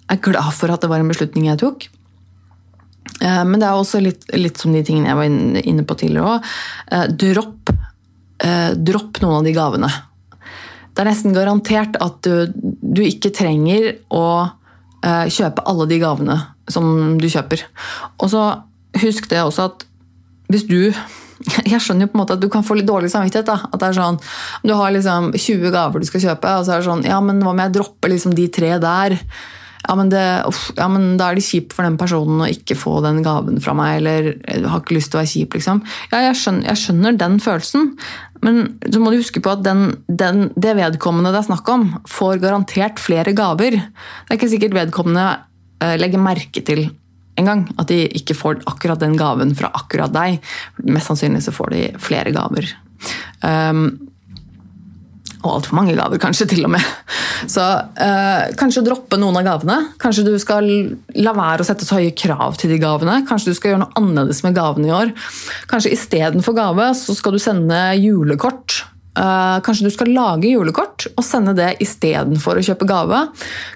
er glad for at det var en beslutning jeg tok. Uh, men det er også litt, litt, som de tingene jeg var inne på tidligere òg. Uh, dropp, dropp noen av de gavene. Det er nesten garantert at du, du ikke trenger å kjøpe alle de gavene som du kjøper. Og så husk det også at hvis du jeg skjønner jo på en måte at du kan få litt dårlig samvittighet. da, at det er sånn, Du har liksom 20 gaver du skal kjøpe, og så er det sånn Ja, men hva om jeg dropper liksom de tre der? Ja men, det, uff, ja, men da er det kjipt for den personen å ikke få den gaven fra meg, eller du har ikke lyst til å være kjip, liksom. Ja, jeg skjønner, jeg skjønner den følelsen, men så må du huske på at den, den, det vedkommende det er snakk om, får garantert flere gaver. Det er ikke sikkert vedkommende eh, legger merke til engang. At de ikke får akkurat den gaven fra akkurat deg. Mest sannsynlig så får de flere gaver. Um, og altfor mange gaver, kanskje, til og med. Så uh, kanskje droppe noen av gavene. Kanskje du skal la være å sette så høye krav til de gavene. Kanskje du skal gjøre noe annerledes med gavene i år. Kanskje istedenfor gave så skal du sende julekort Uh, kanskje du skal lage julekort og sende det istedenfor å kjøpe gave.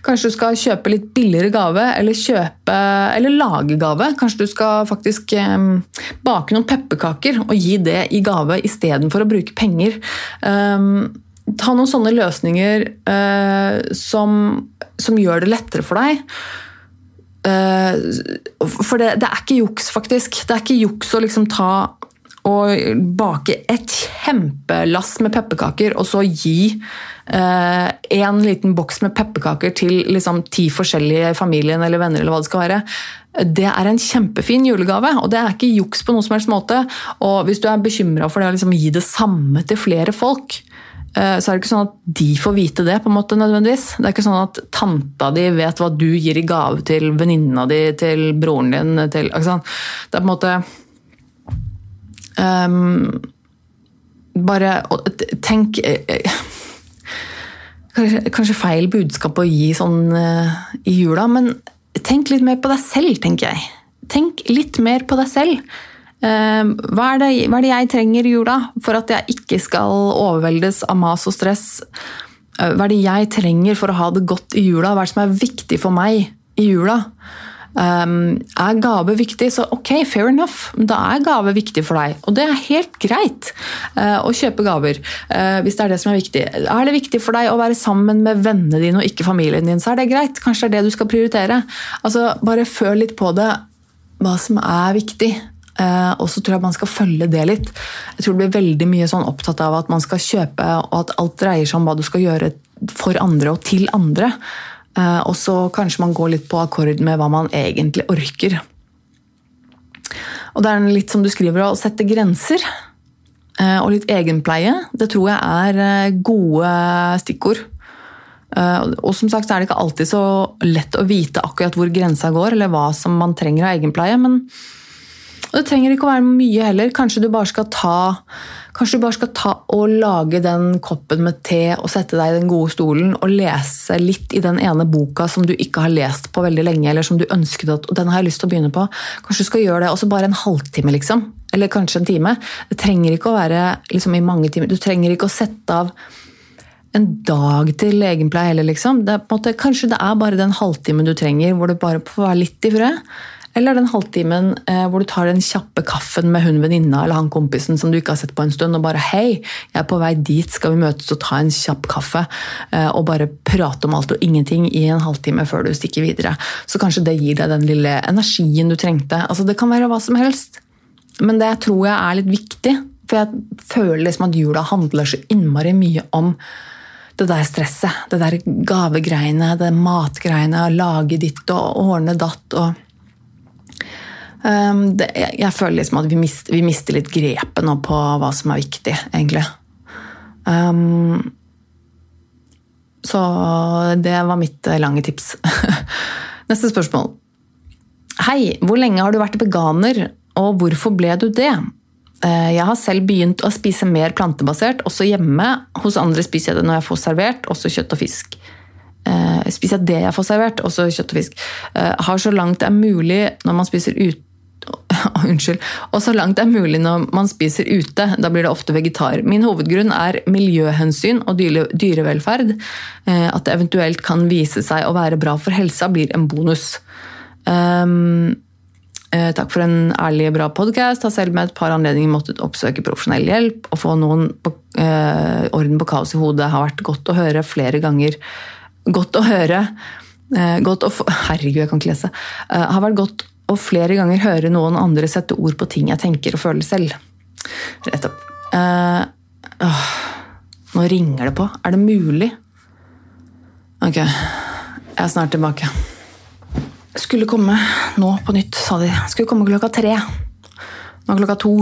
Kanskje du skal kjøpe litt billigere gave eller, kjøpe, eller lage gave. Kanskje du skal faktisk um, bake noen pepperkaker og gi det i gave istedenfor å bruke penger. Um, ta noen sånne løsninger eh, som, som, gjør det lettere for deg. Eh, for det, det, er ikke juks, faktisk. Det er ikke juks å liksom ta og bake et kjempelass med pepperkaker og så gi eh, en liten boks med pepperkaker til liksom, ti forskjellige familien eller venner, eller hva det skal være. Det er en kjempefin julegave, og det er ikke juks på noen som helst måte. Og hvis du er bekymra for det å liksom, gi det samme til flere folk, eh, så er det ikke sånn at de får vite det. på en måte nødvendigvis. Det er ikke sånn at tanta di vet hva du gir i gave til venninna di, til broren din. Til, Det er på en måte Um, bare tenk eh, eh, kanskje, kanskje, feil budskap å gi sånn uh, i jula, men tenk litt mer på deg selv, tenker jeg. Tenk litt mer på deg selv. Uh, hva, er det, hva, er det, jeg trenger i jula for at jeg ikke skal overveldes av mas og stress? Uh, hva er det jeg trenger for å ha det godt i jula? Hva er det som er viktig for meg i jula? Um, er gave viktig, så ok, fair enough. Da er gave viktig for deg. Og det er helt greit uh, å kjøpe gaver uh, hvis det er det som er viktig. Er det viktig for deg å være sammen med vennene dine og ikke familien din, så er det greit. Kanskje det er det du skal prioritere. Altså, Bare føl litt på det, hva som er viktig. Uh, og så tror jeg man skal følge det litt. Jeg tror det blir veldig mye sånn opptatt av at man skal kjøpe, og at alt dreier seg om hva du skal gjøre for andre og til andre. Eh, og så kanskje man går litt på akkord med hva man egentlig orker. Og det er litt som du skriver, å sette grenser. Eh, og litt egenpleie. Det tror jeg er eh, gode stikkord. Og som sagt er det ikke alltid så lett å vite akkurat hvor grensa går, eller hva som man trenger av egenpleie, men det trenger ikke å være mye heller. Kanskje du bare skal ta Kanskje du bare skal ta og lage den koppen med te og sette deg i den gode stolen og lese litt i den ene boka som du ikke har lest på veldig lenge, eller som du ønsket at og den har jeg lyst til å begynne på. Kanskje du skal gjøre det også bare en halvtime, liksom. Eller kanskje en time. Det trenger ikke å være liksom, i mange timer. Du trenger ikke å sette av en dag til egenpleie heller, liksom. Det måte, kanskje det er bare den halvtimen du trenger, hvor du bare får være litt i fred. Eller den halvtimen eh, hvor du tar den kjappe kaffen med hun venninna eller han kompisen som du ikke har sett på en stund, og bare 'hei, jeg er på vei dit, skal vi møtes og ta en kjapp kaffe?' Eh, og bare prate om alt og ingenting i en halvtime før du stikker videre. Så kanskje det gir deg den lille energien du trengte. Altså Det kan være hva som helst. Men det tror jeg er litt viktig, for jeg føler liksom at jula handler så innmari mye om det der stresset. Det der gavegreiene, det matgreiene, lage ditt og ordne datt. og det, jeg, jeg, føler liksom at vi, mist, vi, mister litt grepet nå på hva som er viktig, egentlig. Um, så det var mitt eh, lange tips. Neste spørsmål. Hei, hvor lenge har du vært veganer, og hvorfor ble du det? Eh, jeg har selv begynt å spise mer plantebasert, også hjemme. Hos andre spiser jeg det når jeg får servert, også kjøtt og fisk. eh, spiser jeg det jeg får servert, også kjøtt og fisk. Har så langt det er mulig når man spiser ute Unnskyld. Og så langt det er mulig når man spiser ute. Da blir det ofte vegetar. Min hovedgrunn er miljøhensyn og dyrevelferd. Eh, at det eventuelt kan vise seg å være bra for helsa, blir en bonus. Um, takk for en ærlig, bra podkast. Har selv med et par anledninger måttet oppsøke profesjonell hjelp. Å få noen på, eh, orden på kaos i hodet har vært godt å høre flere ganger. Godt å høre. Eh, godt å få, herregud, jeg kan ikke lese. Eh, har vært godt å flere ganger høre noen andre sette ord på ting jeg tenker og føler selv. Rett opp. Uh, åh, nå ringer det på. Er det mulig? Ok, jeg er snart tilbake skulle komme nå på nytt, sa de. Skulle komme klokka tre. Nå er klokka to.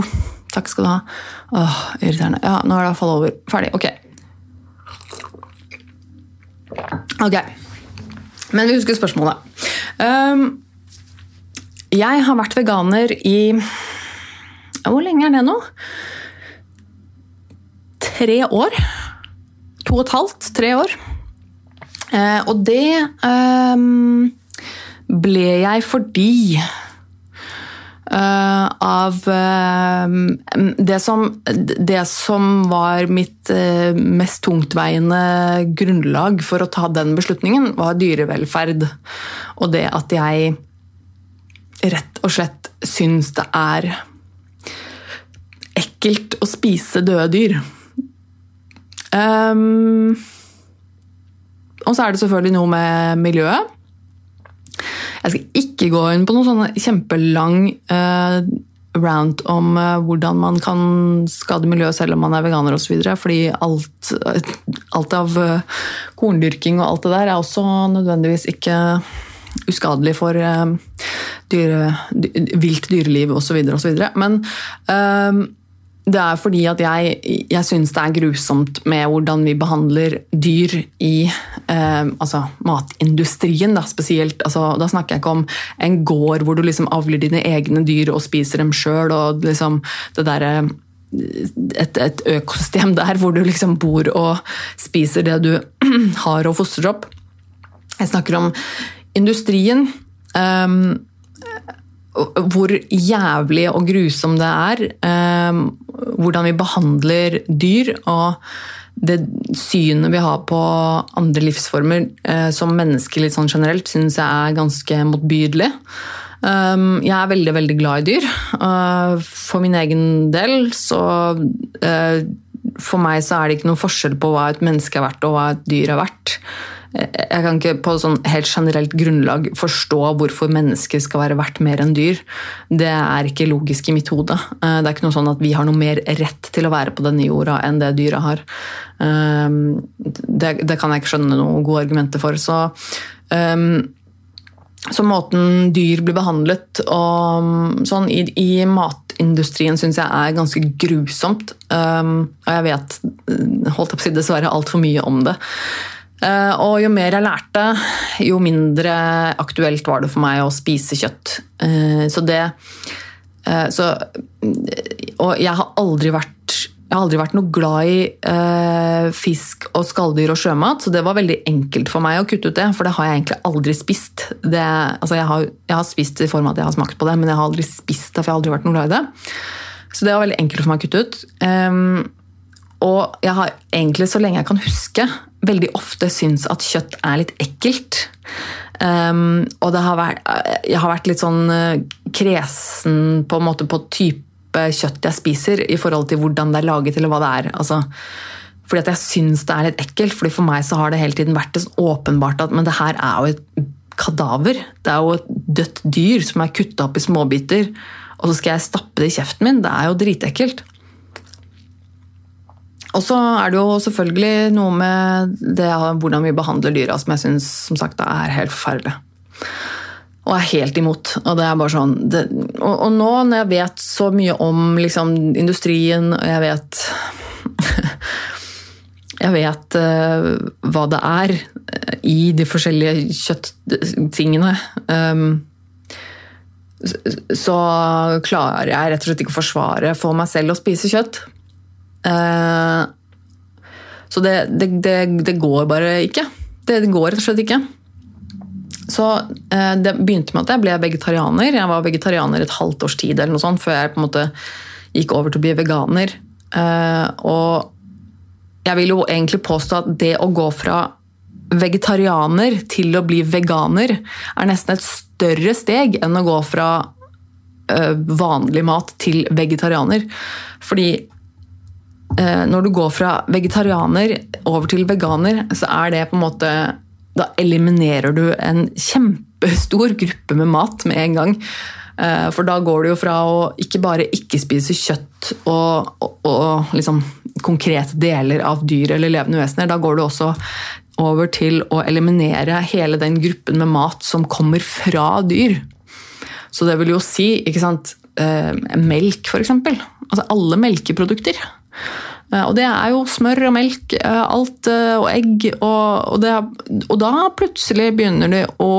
Takk skal du ha. Åh, irriterende. Ja, nå er det iallfall over. Ferdig. Ok. Ok. Men vi husker spørsmålet. Um, jeg har vært veganer i Hvor lenge er det nå? Tre år. To og et halvt. Tre år. Uh, og det um, ble jeg fordi Uh, av uh, det, som, det, som, var mitt mest tungtveiende grunnlag for å ta den beslutningen, var dyrevelferd. Og det at jeg rett og slett syns det er ekkelt å spise døde dyr. Um, og så er det selvfølgelig noe med miljøet. Jeg skal ikke gå inn på noen kjempelang uh, rant om uh, hvordan man kan skade miljøet selv om man er veganer osv. Fordi alt, alt av uh, korndyrking og alt det der er også nødvendigvis ikke uskadelig for dyre, vilt dyreliv osv. osv. Men det er fordi at jeg, jeg syns det er grusomt med hvordan vi behandler dyr i eh, altså matindustrien. Da, spesielt. Altså, da snakker jeg ikke om en gård hvor du liksom avler dine egne dyr og spiser dem sjøl. Liksom det derre et, et, økosystem der hvor du liksom bor og spiser det du har og fostrer opp. Jeg snakker om industrien. Um, hvor jævlig og grusom det er. Um, hvordan vi behandler dyr. Og det synet vi har på andre livsformer uh, som mennesker litt sånn generelt, syns jeg er ganske motbydelig. Um, jeg er veldig, veldig glad i dyr. For min egen del så For meg så er det ikke noen forskjell på hva et menneske er verdt og hva et dyr er verdt jeg kan ikke på sånn helt generelt grunnlag forstå hvorfor mennesker skal være verdt mer enn dyr. Det er ikke logisk i mitt hode. Eh, det er ikke noe sånn at vi har noe mer rett til å være på denne jorda enn det dyra har. Ehm, det, det kan jeg ikke skjønne noen gode argumenter for. Så, um, så måten dyr blir behandlet og sånn i, i matindustrien syns jeg er ganske grusomt. Um, og jeg vet holdt opp å si dessverre altfor mye om det. Eh, og jo mer jeg lærte, jo mindre aktuelt var det for meg å spise kjøtt. Eh, så det eh, så, Og jeg har aldri vært har aldri vært noe glad i fisk og skalldyr og sjømat, så det var veldig enkelt for meg å kutte ut det, for det har jeg egentlig aldri spist. Det, altså jeg, har, jeg, har, spist i form av at jeg har smakt på det, men jeg har aldri spist det, for jeg har aldri vært noe glad i det. Så det var veldig enkelt for meg å kutte ut. Og jeg har egentlig, så lenge jeg kan huske, veldig ofte syntes at kjøtt er litt ekkelt. Um, og har vært, jeg har vært litt sånn eh, kresen på, på type kjøtt jeg spiser, i forhold til hvordan det er laget eller hva det er. Altså, fordi at jeg syns det er litt ekkelt. fordi For meg så har det hele tiden vært det sånn åpenbart at men det her er jo et kadaver. Det er jo et dødt dyr som er kutta opp i småbiter. Og så skal jeg stappe det i kjeften min. Det er jo dritekkelt. Og så er det jo selvfølgelig noe med det, hvordan vi behandler dyra som jeg syns er helt forferdelig. Og er helt imot. Og det er bare sånn det, og, og, nå når jeg vet så mye om liksom, industrien, og jeg vet Jeg vet uh, hva det er uh, i de forskjellige kjøtttingene. Um, så klarer jeg rett og slett ikke å forsvare for meg selv å spise kjøtt. Eh, så det, det, det, det, går bare ikke. Det går rett og slett ikke. Så eh, det begynte med at jeg ble vegetarianer. Jeg var vegetarianer et halvt års tid eller noe sånt, før jeg på en måte gikk over til å bli veganer. Eh, og jeg vil jo egentlig påstå at det å gå fra vegetarianer til å bli veganer er nesten et større steg enn å gå fra vanlig mat til vegetarianer. Fordi når du går fra vegetarianer over til veganer, så er det på en måte da eliminerer du en kjempestor gruppe med mat med en gang. Eh, for da går du jo fra å ikke bare ikke spise kjøtt og, og, og liksom konkrete deler av dyr eller levende vesener, da går du også over til å eliminere hele den gruppen med mat som kommer fra dyr. Så det vil jo si ikke sant, eh, melk, f.eks. Altså alle melkeprodukter. Eh, og det er jo smør og melk, eh, alt, eh, og egg. Og, og, det, og, da plutselig begynner det å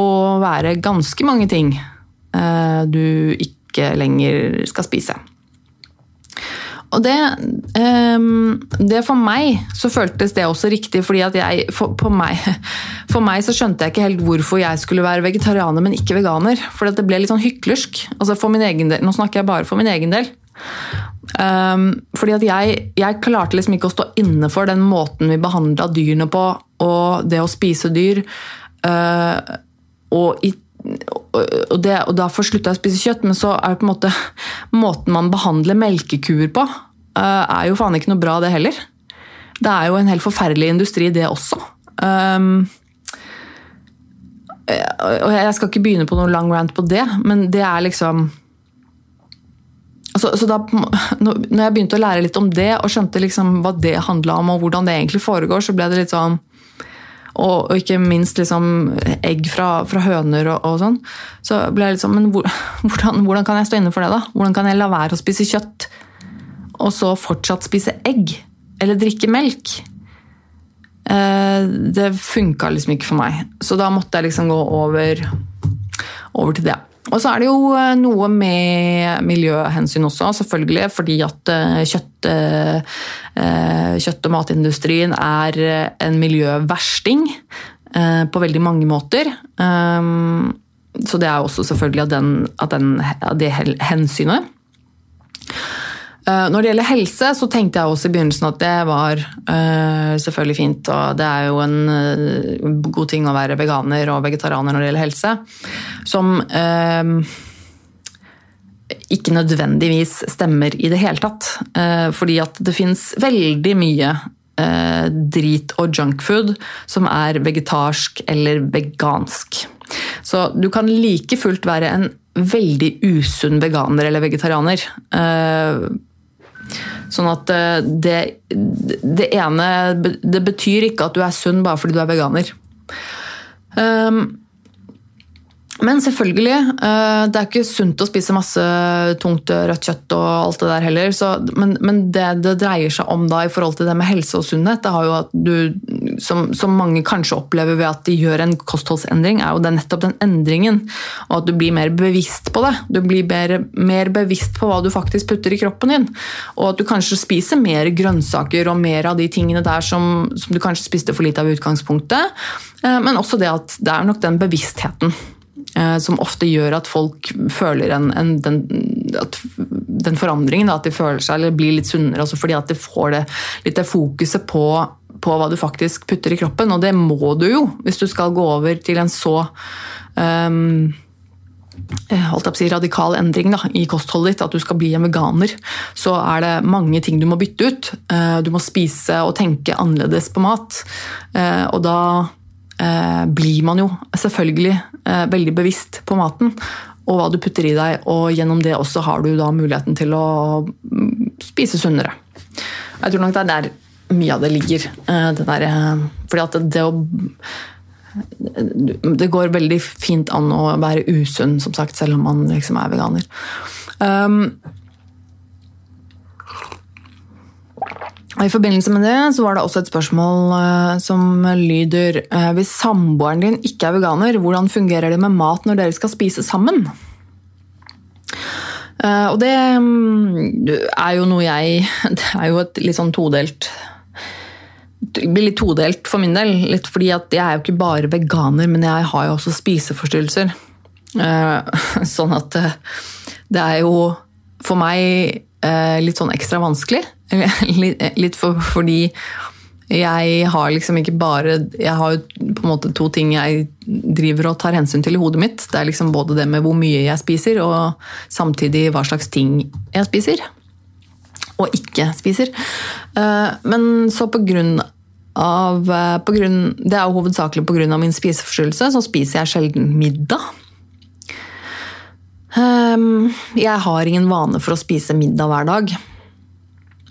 være ganske mange ting du ikke lenger skal spise. Og det, det For meg så føltes det også riktig, fordi at jeg for, meg, for meg så skjønte jeg ikke helt hvorfor jeg skulle være vegetarianer, men ikke veganer. For det ble litt sånn hyklersk. Altså for min egen del, Nå snakker jeg bare for min egen del. Um, fordi at jeg, jeg, klarte liksom ikke å stå inne for den måten vi behandla dyrene på, og det å spise dyr. Uh, og, i, og, det, og, derfor slutta jeg å spise kjøtt, men så er det på en måte måten man behandler melkekuer på, uh, er jo faen ikke noe bra, det heller. Det er jo en helt forferdelig industri, det også. Um, og jeg skal ikke begynne på noen lang rant på det, men det er liksom så, så, da når jeg begynte å lære litt om det, og skjønte liksom hva det handla om, og hvordan det egentlig foregår, så ble det litt sånn og, og ikke minst liksom egg fra, fra høner og, og, sånn. Så ble jeg litt sånn Men hvordan, hvordan, kan jeg stå inne for det, da? Hvordan kan jeg la være å spise kjøtt, og så fortsatt spise egg? Eller drikke melk? Eh, det funka liksom ikke for meg. Så da måtte jeg liksom gå over, over til det. Og så er det jo eh, noe med miljøhensyn også, selvfølgelig. Fordi at eh, kjøtt, eh, kjøtt og matindustrien er en miljøversting på veldig mange måter. Så det er også selvfølgelig av, av det hensynet. Eh, når det gjelder helse, så tenkte jeg også i begynnelsen at det var uh, selvfølgelig fint. Og det er jo en uh, god ting å være veganer og vegetarianer når det gjelder helse. Som uh, ikke nødvendigvis stemmer i det hele tatt. fordi at det fins veldig mye drit og junkfood som er vegetarsk eller vegansk. Så du kan like fullt være en veldig usunn veganer eller vegetarianer. Sånn at eh, det, det ene Det betyr ikke at du er sunn bare fordi du er veganer. Um, men selvfølgelig, eh, det er ikke sunt å spise masse tungt rødt kjøtt og alt det der heller. Så, men, men det det dreier seg om da i forhold til det med helse og sunnhet, det har jo at du, som, som, mange kanskje opplever ved at de gjør en kostholdsendring, er jo det nettopp den endringen. Og at du blir mer bevisst på det. Du blir mer, mer bevisst på hva du faktisk putter i kroppen din. Og at du kanskje spiser mer grønnsaker og mer av de tingene der som, som du kanskje spiste for lite av i utgangspunktet. Eh, men også det at det er nok den bevisstheten Eh, som ofte gjør at folk føler en, en, den, den, forandringen. At de føler seg eller blir litt sunnere, altså fordi at de får det, litt det fokuset på, på, hva du faktisk putter i kroppen. Og det må du jo hvis du skal gå over til en så um, si, radikal endring da, i kostholdet ditt, at du skal bli en veganer, så er det mange ting du må bytte ut. Eh, du må spise og tenke annerledes på mat. Og da eh, blir man jo selvfølgelig eh, veldig bevisst på maten og hva du putter i deg, og gjennom det også har du da muligheten til å mm, spise sunnere. Jeg tror nok det er der mye av det ligger. Eh, det der, eh, fordi at det å det går veldig fint an å være usunn, som sagt, selv om man liksom er veganer. Um, I forbindelse med det så var det også et spørsmål uh, som lyder uh, Hvis samboeren din ikke er veganer, hvordan fungerer det med mat når dere skal spise sammen? Uh, og det um, er jo noe jeg Det er jo et litt sånn todelt blir litt todelt for min del. Litt fordi at jeg er jo ikke bare veganer, men jeg har jo også spiseforstyrrelser. Eh, sånn at eh, det er jo for meg eh, litt sånn ekstra vanskelig. Litt for, fordi jeg har liksom ikke bare Jeg har på en måte to ting jeg driver og tar hensyn til i hodet mitt. Det er liksom både det med hvor mye jeg spiser, og samtidig hva slags ting jeg spiser. Og ikke spiser. Men så på grunn av på grunn, Det er jo hovedsakelig pga. min spiseforstyrrelse, så spiser jeg sjelden middag. Ehm, jeg har ingen vane for å spise middag hver dag.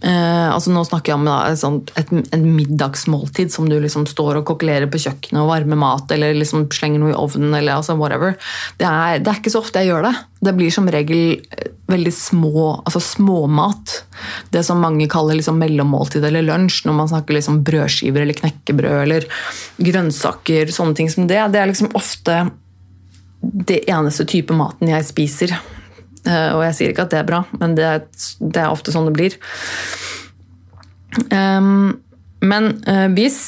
Uh, altså Nå snakker jeg om et, et, et, middagsmåltid som du liksom står og kokkelerer på kjøkkenet og varmer mat eller liksom slenger noe i ovnen. eller altså whatever. Det er, det er, ikke så ofte jeg gjør det. Det blir som regel eh, veldig små, altså småmat. Det som mange kaller liksom mellommåltid eller lunsj, når man snakker liksom brødskiver eller knekkebrød eller grønnsaker. sånne ting som Det Det er liksom ofte det eneste type maten jeg spiser. Uh, og jeg sier ikke at det er bra, men det er, det er ofte sånn det blir. Men uh, hvis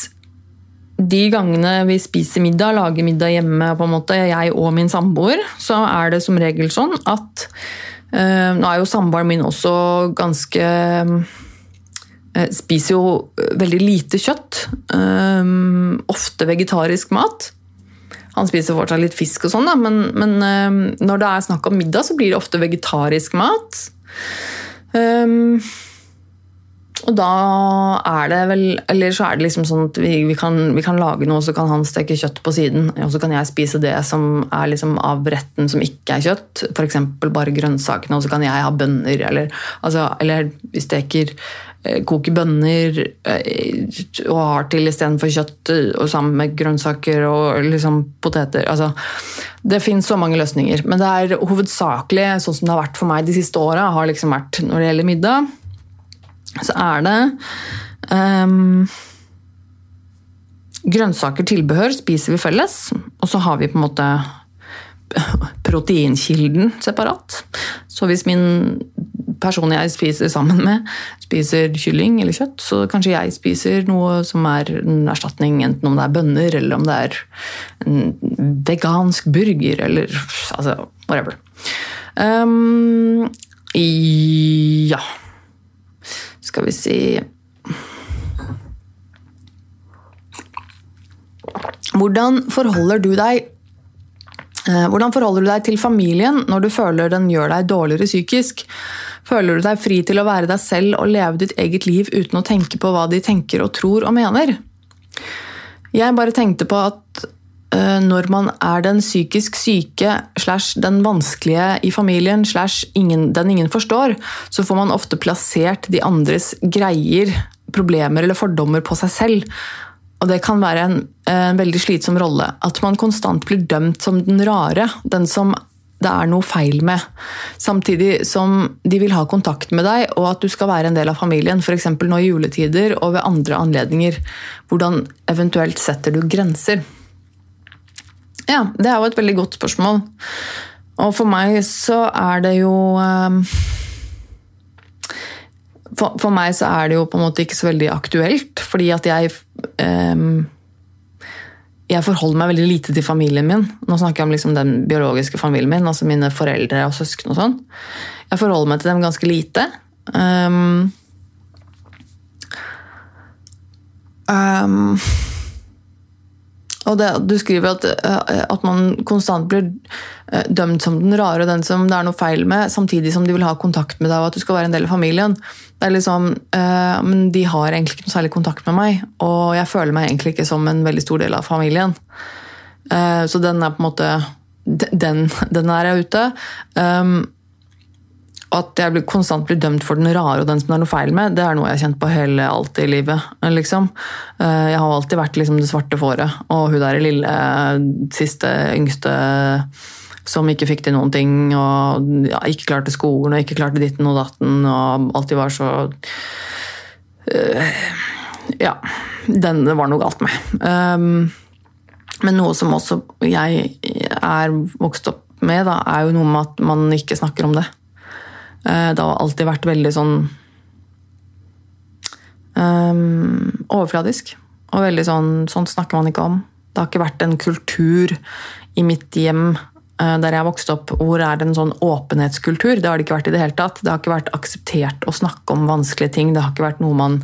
de gangene vi spiser middag, lager middag hjemme, på en måte, jeg og min samboer, så er det som regel sånn at uh, Nå er jo samboeren min også ganske Spiser jo veldig lite kjøtt. ofte vegetarisk mat. Han spiser fortsatt litt fisk og sånn, da, men, men uh, når det er snakk om middag, så blir det ofte vegetarisk mat. Um, og da er det vel Eller så er det liksom sånn at vi, vi, kan, vi, kan, lage noe, så kan han steke kjøtt på siden. Og så kan jeg spise det som er liksom av retten som ikke er kjøtt. F.eks. bare grønnsakene, og så kan jeg ha bønner. Eller, altså, eller vi steker koker bønner eh, og har til istedenfor kjøtt eh, og sammen med grønnsaker og liksom poteter. Altså, det fins så mange løsninger, men det er hovedsakelig sånn som det har vært for meg de siste åra. har liksom vært Når det gjelder middag, så er det um, Grønnsaker, tilbehør, spiser vi felles. Og så har vi på en måte proteinkilden separat. Så hvis min person jeg spiser sammen med, spiser kylling eller kjøtt, så kanskje jeg spiser noe som er en erstatning, enten om det er bønner eller om det er en vegansk burger eller altså whatever. Um, ja Skal vi si Hvordan forholder du deg hvordan forholder du deg til familien når du føler den gjør deg dårligere psykisk? Føler du deg fri til å være deg selv og leve ditt eget liv uten å tenke på hva de tenker og tror og mener? Jeg bare tenkte på at uh, når man er den psykisk syke slash den vanskelige i familien slash den ingen forstår, så får man ofte plassert de andres greier, problemer eller fordommer på seg selv. Og det kan være en, en veldig slitsom rolle. At man konstant blir dømt som den rare, den som det er noe feil med. Samtidig som de vil ha kontakt med deg, og at du skal være en del av familien. F.eks. nå i juletider og ved andre anledninger. Hvordan eventuelt setter du grenser? Ja, det er jo et veldig godt spørsmål. Og for meg så er det jo ehm, for, for, meg så er det jo på en måte ikke så veldig aktuelt, fordi at jeg um, jeg forholder meg veldig lite til familien min. Nå snakker jeg om liksom den biologiske familien min, altså mine foreldre og søsken og sånn. Jeg forholder meg til dem ganske lite. Um, um, og det, du skriver at, eh, at, man konstant blir eh, dømt som den rare og den som det er noe feil med, samtidig som de vil ha kontakt med deg og at du skal være en del av familien. Det er liksom, uh, men De har egentlig ikke noe særlig kontakt med meg, og jeg føler meg egentlig ikke som en veldig stor del av familien. Uh, så den er på en måte Den, den er jeg ute. Um, at jeg konstant blir dømt for den rare og den som det er noe feil med, det er noe jeg har kjent på hele alt i livet. Liksom. Eh, jeg har alltid vært liksom det svarte fåret, og hun der lille, siste, yngste som ikke fikk til noen ting, og ja, ikke klarte skolen og ikke klarte ditten og datten, og alltid var så uh, Ja. Den var noe galt med. Um, men noe som også jeg er vokst opp med, da, er jo noe med at man ikke snakker om det. Eh, det har alltid vært veldig sånn Um, overfladisk. Og veldig sånn Sånt snakker man ikke om. Det har ikke vært en kultur i mitt hjem uh, der jeg vokste opp, hvor er det en sånn åpenhetskultur. Det har det ikke vært i det hele tatt. Det har ikke vært akseptert å snakke om vanskelige ting. Det har ikke vært noe man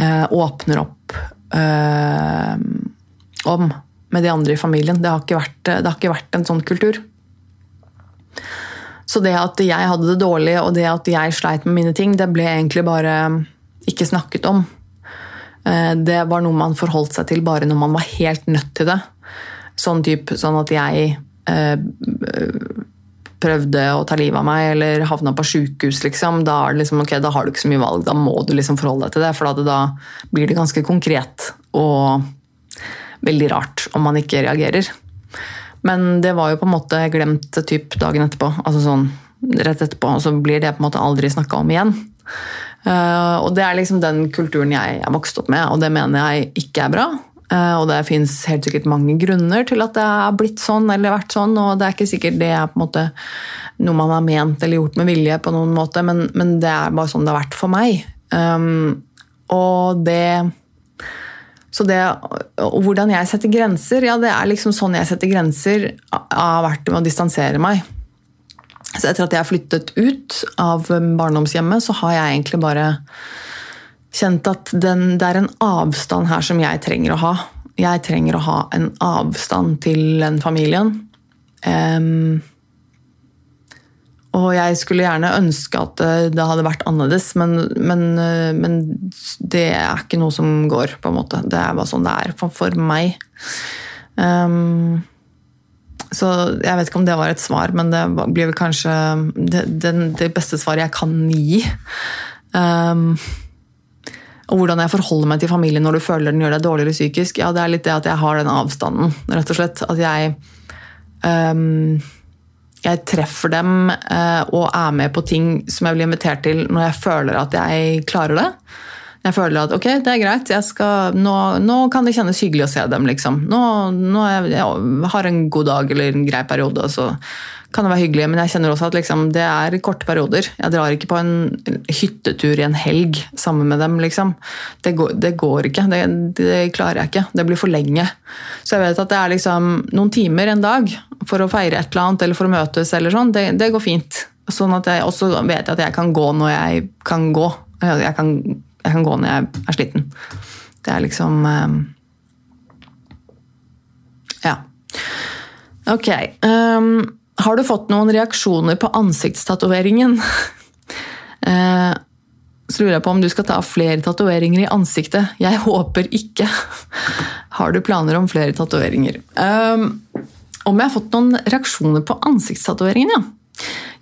uh, åpner opp uh, om med de andre i familien. Det har, vært, det har ikke vært en sånn kultur. Så det at jeg hadde det dårlig, og det at jeg sleit med mine ting, det ble egentlig bare ikke snakket om. Eh, det var noe man forholdt seg til bare når man var helt nødt til det. Sånn, type, sånn at jeg eh, prøvde å ta livet av meg eller havna på sjukehus, liksom, da, liksom, okay, da, har du ikke så mye valg. Da må du liksom forholde deg til det, for da blir det ganske konkret og veldig rart om man ikke reagerer. Men det var jo på en måte glemt typ dagen etterpå. altså sånn rett etterpå, og så blir det på en måte aldri snakka om igjen. Uh, og det er liksom den kulturen jeg er vokst opp med, og det mener jeg ikke er bra. Uh, og det fins helt sikkert mange grunner til at det har blitt sånn eller vært sånn, og det er ikke sikkert det er på en måte noe man har ment eller gjort med vilje, på noen måte, men, men det er bare sånn det har vært for meg. Um, og det så det, og hvordan jeg setter grenser, ja, det er liksom sånn jeg setter grenser, har vært med å distansere meg. Så etter at jeg flyttet ut av barndomshjemmet, så har jeg egentlig bare kjent at den, det er en avstand her som jeg trenger å ha. Jeg trenger å ha en avstand til den familien. Um, og jeg skulle gjerne ønske at det hadde vært annerledes, men, men, men, det er ikke noe som går, på en måte. Det er bare sånn det er for, for meg. Um, så jeg vet ikke om det var et svar, men det blir vel kanskje det, det, det beste svaret jeg kan gi. Um, og hvordan jeg forholder meg til familien når du føler den gjør deg dårligere psykisk. Ja, det er litt det at jeg har den avstanden, rett og slett. At jeg um, jeg treffer dem eh, og er med på ting som jeg blir invitert til når jeg føler at jeg klarer det. Jeg føler at ok, det er greit, skal, nå, nå, kan det kjennes hyggelig å se dem. liksom. Nå, nå jeg, jeg har en god dag eller en grei periode, og så kan være hyggelig, men jeg kjenner også at liksom, det er korte perioder. Jeg drar ikke på en hyttetur i en helg sammen med dem. Liksom. Det, går, det går ikke. Det, det, klarer jeg ikke. Det blir for lenge. Så jeg vet at det er liksom noen timer en dag for å feire et eller annet eller for å møtes. eller sånn, Det, det går fint. Sånn at jeg også vet at jeg kan gå når jeg kan gå. Jeg kan, jeg kan gå når jeg er sliten. Det er liksom um, Ja. Ok. Um, har du fått noen reaksjoner på ansiktstatoveringen? Eh, så lurer jeg på om du skal ta flere tatoveringer i ansiktet. Jeg håper ikke. Har du planer om flere tatoveringer? Um, om jeg har fått noen reaksjoner på ansiktstatoveringen, ja.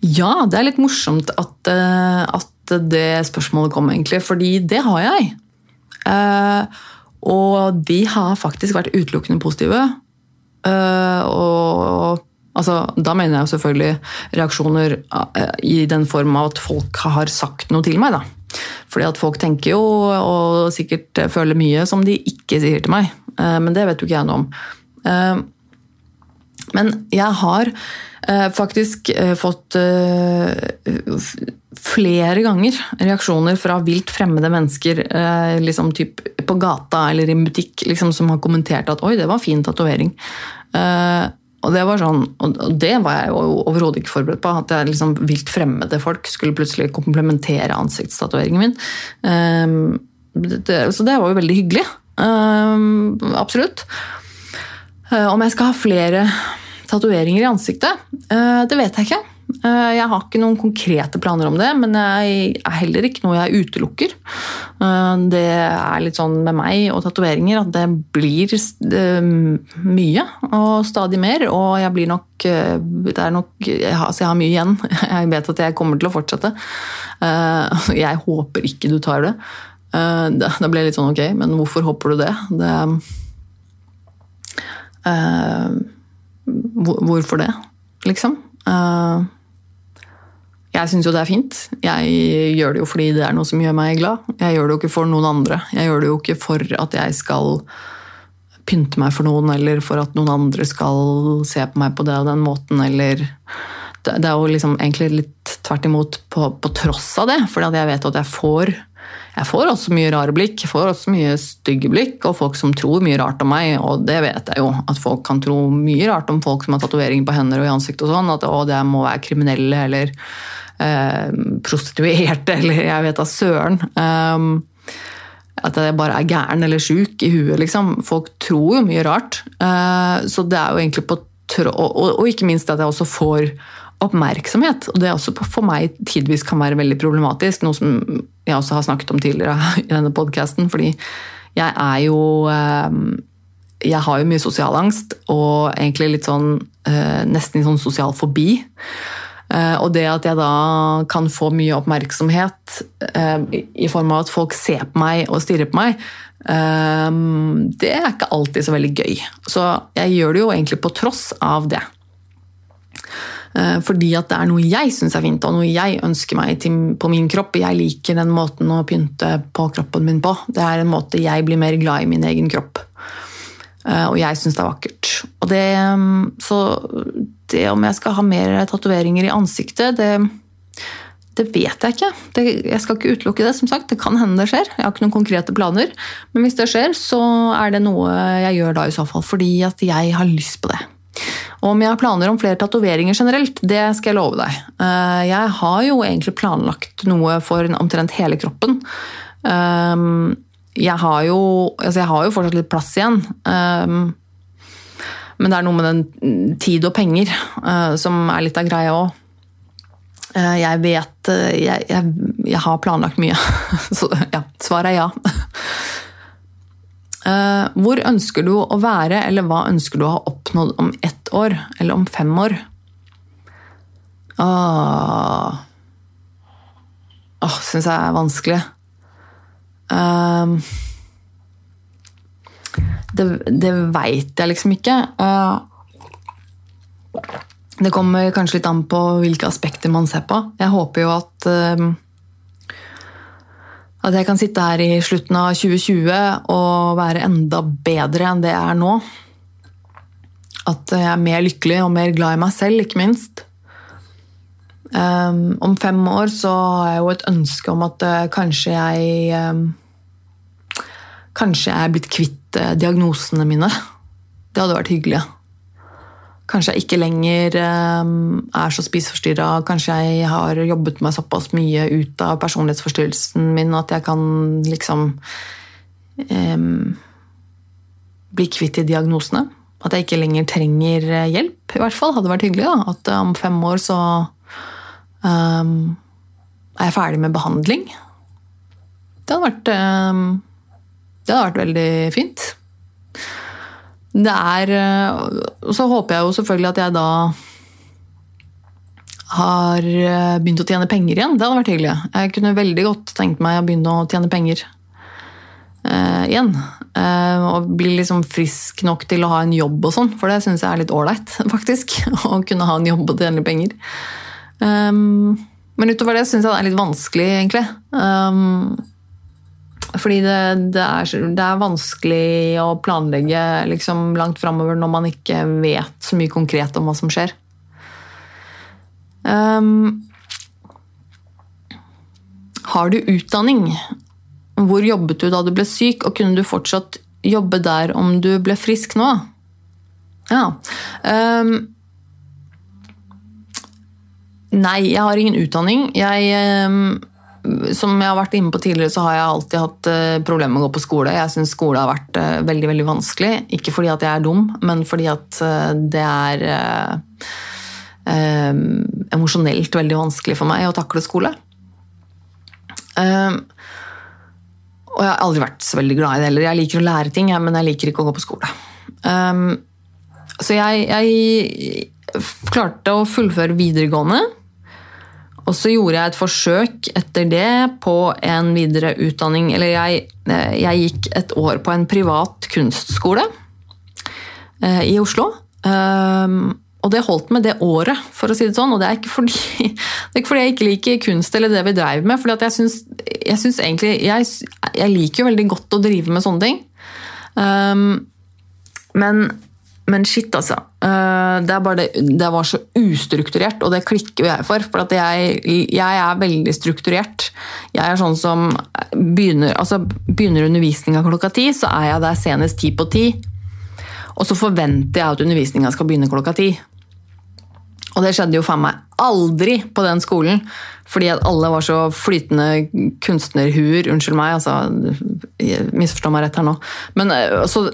Ja, det er litt morsomt at, uh, at det spørsmålet kom, egentlig. Fordi det har jeg. Uh, og de har faktisk vært utelukkende positive. Og Altså, da mener jeg selvfølgelig reaksjoner eh, i den form av at folk har sagt noe til meg. Da. Fordi at folk tenker jo, og sikkert føler mye, som de ikke sier til meg. Eh, men det vet jo ikke jeg noe om. Eh, men jeg har faktisk fått flere ganger reaksjoner fra vilt fremmede mennesker liksom typ på gata eller i butikk liksom, som har kommentert at 'oi, det var fin tatovering'. Og det var sånn, og det var jeg jo overhodet ikke forberedt på. At jeg liksom vilt fremmede folk skulle plutselig komplementere ansiktstatoveringen min. Det, så det var jo veldig hyggelig. Um, absolutt. Uh, om jeg skal ha flere tatoveringer i ansiktet? Uh, det vet jeg ikke. Eh, jeg har ikke noen konkrete planer om det, men jeg er heller ikke noe jeg utelukker. Eh, det er litt sånn med meg og tatoveringer at det blir mye og stadig mer. Og jeg blir nok Det er nok Altså, jeg har mye igjen. Jeg vet at jeg kommer til å fortsette. Eh, jeg håper ikke du tar det. Da ble jeg litt sånn ok, men hvorfor håper du det? det Hvorfor det, liksom? Jeg syns jo det er fint. Jeg gjør det jo fordi det er noe som gjør meg glad. Jeg gjør det jo ikke for noen andre. Jeg gjør det jo ikke for at jeg skal pynte meg for noen, eller for at noen andre skal se på meg på det og den måten, eller Det er jo liksom egentlig litt tvert imot på, på tross av det, fordi jeg vet at jeg får Jeg får også mye rare blikk, jeg får også mye stygge blikk, og folk som tror mye rart om meg, og det vet jeg jo. At folk kan tro mye rart om folk som har tatoveringer på hender og i ansiktet og sånn. At å, det må være kriminelle eller prostituerte eller jeg vet da søren. Um, at jeg bare er gæren eller sjuk i huet, liksom. Folk tror jo mye rart. Uh, så det er jo egentlig på. Og, ikke minst at jeg også får oppmerksomhet. Og det er også for meg tidvis kan være veldig problematisk, noe som jeg også har snakket om tidligere i denne podkasten. Fordi jeg er jo uh, Jeg har jo mye sosial angst, og egentlig litt sånn Nesten sånn sosial fobi. Eh, og det at jeg da kan få mye oppmerksomhet eh, i form av at folk ser på meg og stirrer på meg, eh, det er ikke alltid så veldig gøy. Så jeg gjør det jo egentlig på tross av det. Fordi at det er noe jeg syns er fint, og noe jeg ønsker meg på min kropp. Jeg liker den måten å pynte på kroppen min på. Det er en måte jeg blir mer glad i min egen kropp. Og jeg syns det er vakkert. Og det, så det om jeg skal ha mer tatoveringer i ansiktet, det, det vet jeg ikke. Det, jeg skal ikke utelukke det. som sagt. Det kan hende det skjer. Jeg har ikke noen konkrete planer. Men hvis det skjer, så er det noe jeg gjør da i så fall. Fordi at jeg har lyst på det. Og om jeg har planer om flere tatoveringer generelt, det skal jeg love deg. Eh, jeg har jo egentlig planlagt noe for omtrent hele kroppen. Eh, jeg har jo, altså jeg har jo fortsatt litt plass igjen. Eh, men det er noe med den tid og penger uh, som er litt av greia òg. Eh, jeg vet uh, jeg, jeg, jeg, har planlagt mye. Så ja, svaret er ja. hvor ønsker du å være, eller hva ønsker du å ha oppnådd om ett år? Eller om fem år? Åh, Åh syns jeg er vanskelig. Uh, det, det veit jeg liksom ikke. Det kommer kanskje litt an på hvilke aspekter man ser på. Jeg håper jo at eh, at jeg kan sitte her i slutten av 2020 og være enda bedre enn det jeg er nå. At jeg er mer lykkelig og mer glad i meg selv, ikke minst. Um, om fem år så har jeg jo et ønske om at uh, kanskje jeg um, Kanskje jeg er blitt kvitt Eh, diagnosene mine. Det hadde vært hyggelig. Kanskje jeg ikke lenger eh, er så spiseforstyrra. Kanskje jeg har jobbet meg såpass mye ut av personlighetsforstyrrelsen min at jeg kan liksom um, bli kvitt de diagnosene. At jeg ikke lenger trenger hjelp, i hvert fall. Hadde vært hyggelig. da. At om fem år så um, er jeg ferdig med behandling. Det hadde vært um, det hadde vært veldig fint. Det er eh, så håper jeg jo selvfølgelig at jeg da har eh, begynt å tjene penger igjen. Det hadde vært hyggelig. Jeg kunne veldig godt tenkt meg å begynne å tjene penger eh, igjen. Eh, og bli liksom frisk nok til å ha en jobb og sånn, for det syns jeg er litt ålreit, faktisk. Å kunne ha en jobb og tjene penger. Um, men utover det syns jeg det er litt vanskelig, egentlig. Um, fordi det, det, er, det, er, vanskelig å planlegge liksom, langt framover når man ikke vet så mye konkret om hva som skjer. Um, har du utdanning? Hvor jobbet du da du ble syk, og kunne du fortsatt jobbe der om du ble frisk nå? Ja. Um, nei, jeg har ingen utdanning. Jeg um, som jeg har vært inne på tidligere, så har jeg alltid hatt uh, problemer med å gå på skole. Jeg syns skole har vært uh, veldig veldig vanskelig. Ikke fordi at jeg er dum, men fordi at uh, det er emosjonelt veldig vanskelig for meg å takle skole. og jeg har aldri vært så veldig glad i det heller. Jeg liker å lære ting, men jeg liker ikke å gå på skole. så jeg, jeg klarte å fullføre videregående. Og så gjorde jeg et forsøk etter det på en videre utdanning. Eller jeg, eh, jeg gikk et år på en privat kunstskole eh, i Oslo. Um, og det holdt med det året, for å si det sånn. Og det er ikke fordi, er ikke fordi jeg ikke liker kunst eller det vi dreiv med. For jeg jeg egentlig jeg, jeg, liker jo veldig godt å drive med sånne ting. Um, men men shit, altså. Eh, det, det, det var så ustrukturert, og det klikker jo jeg for. For jeg, jeg er veldig strukturert. Jeg er sånn som begynner, altså begynner undervisninga klokka ti, så er jeg der senest ti på ti. Og så forventer jeg at undervisninga skal begynne klokka ti. Og det skjedde jo faen meg aldri på den skolen. Fordi at alle var så flytende kunstnerhuer. Unnskyld meg, altså. Misforstå meg rett her nå. Men eh, så,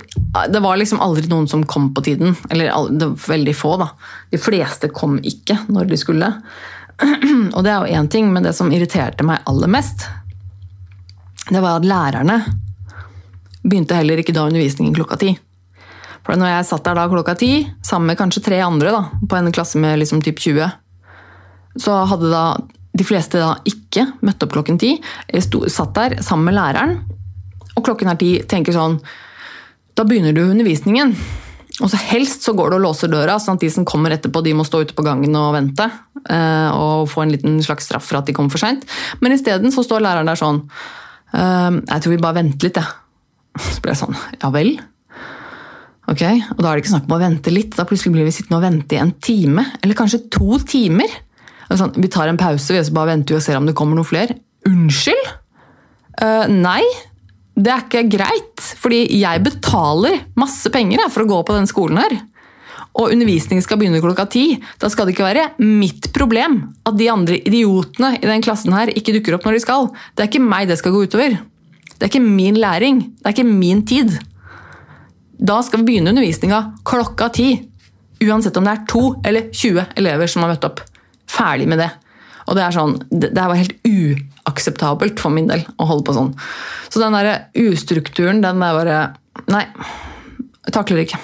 Det var liksom aldri noen som kom på tiden. Eller det var veldig få, da. De fleste kom ikke når de skulle. Og det er jo én ting, men det som irriterte meg aller mest, det var at lærerne begynte heller ikke da undervisningen klokka ti. For når jeg satt der da klokka ti, sammen med kanskje tre andre da, på en klasse med liksom typ 20, så hadde da de fleste da ikke møtte opp klokken ti. Satt der sammen med læreren, og klokken er ti. Tenker sånn Da begynner du undervisningen. Og så Helst så går du og låser døra, sånn at de som kommer etterpå, de må stå ute på gangen og vente. Eh, og få en liten slags straff for at de kom for seint. Men isteden så står læreren der sånn «Ehm, Jeg tror vi bare venter litt, jeg. Så ble jeg sånn Ja vel? Ok, og Da er det ikke snakk om å vente litt, da plutselig blir vi sittende og vente i en time. Eller kanskje to timer. Sånn, vi tar en pause vi bare venter og ser om det kommer noen flere. Unnskyld? Uh, nei, det er ikke greit. Fordi jeg betaler masse penger for å gå på den skolen her. Og undervisningen skal begynne klokka ti. Da skal det ikke være mitt problem at de andre idiotene i den klassen her ikke dukker opp når de skal. Det er ikke meg det skal gå utover. Det er ikke min læring. Det er ikke min tid. Da skal vi begynne undervisninga klokka ti. Uansett om det er to eller 20 elever som har møtt opp. Ferdig med det. Og det er sånn, det, det var helt uakseptabelt for min del å holde på sånn. Så den der ustrukturen, den der bare Nei. Jeg takler ikke.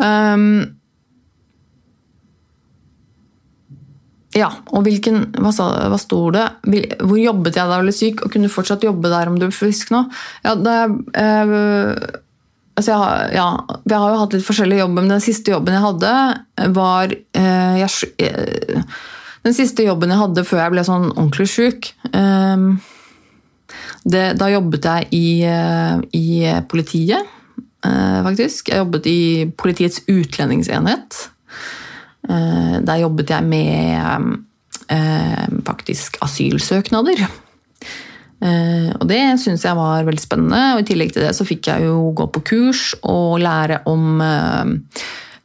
Um, Ja, og hvilken, hva, sa, hva sto det? Hvor jobbet jeg da jeg ble syk, og kunne fortsatt jobbe der om du er frisk nå? Ja, det, eh, altså jeg, ja, jeg har jo hatt litt forskjellige jobber, men den siste jobben jeg hadde, var eh, jeg, eh, Den siste jobben jeg hadde før jeg ble sånn ordentlig sjuk eh, Da jobbet jeg i, eh, i politiet, eh, faktisk. Jeg jobbet i Politiets utlendingsenhet. Eh, der jobbet jeg med eh, faktisk asylsøknader. Eh, og det syns jeg var veldig spennende. Og i tillegg til det så fikk jeg jo gå på kurs og lære om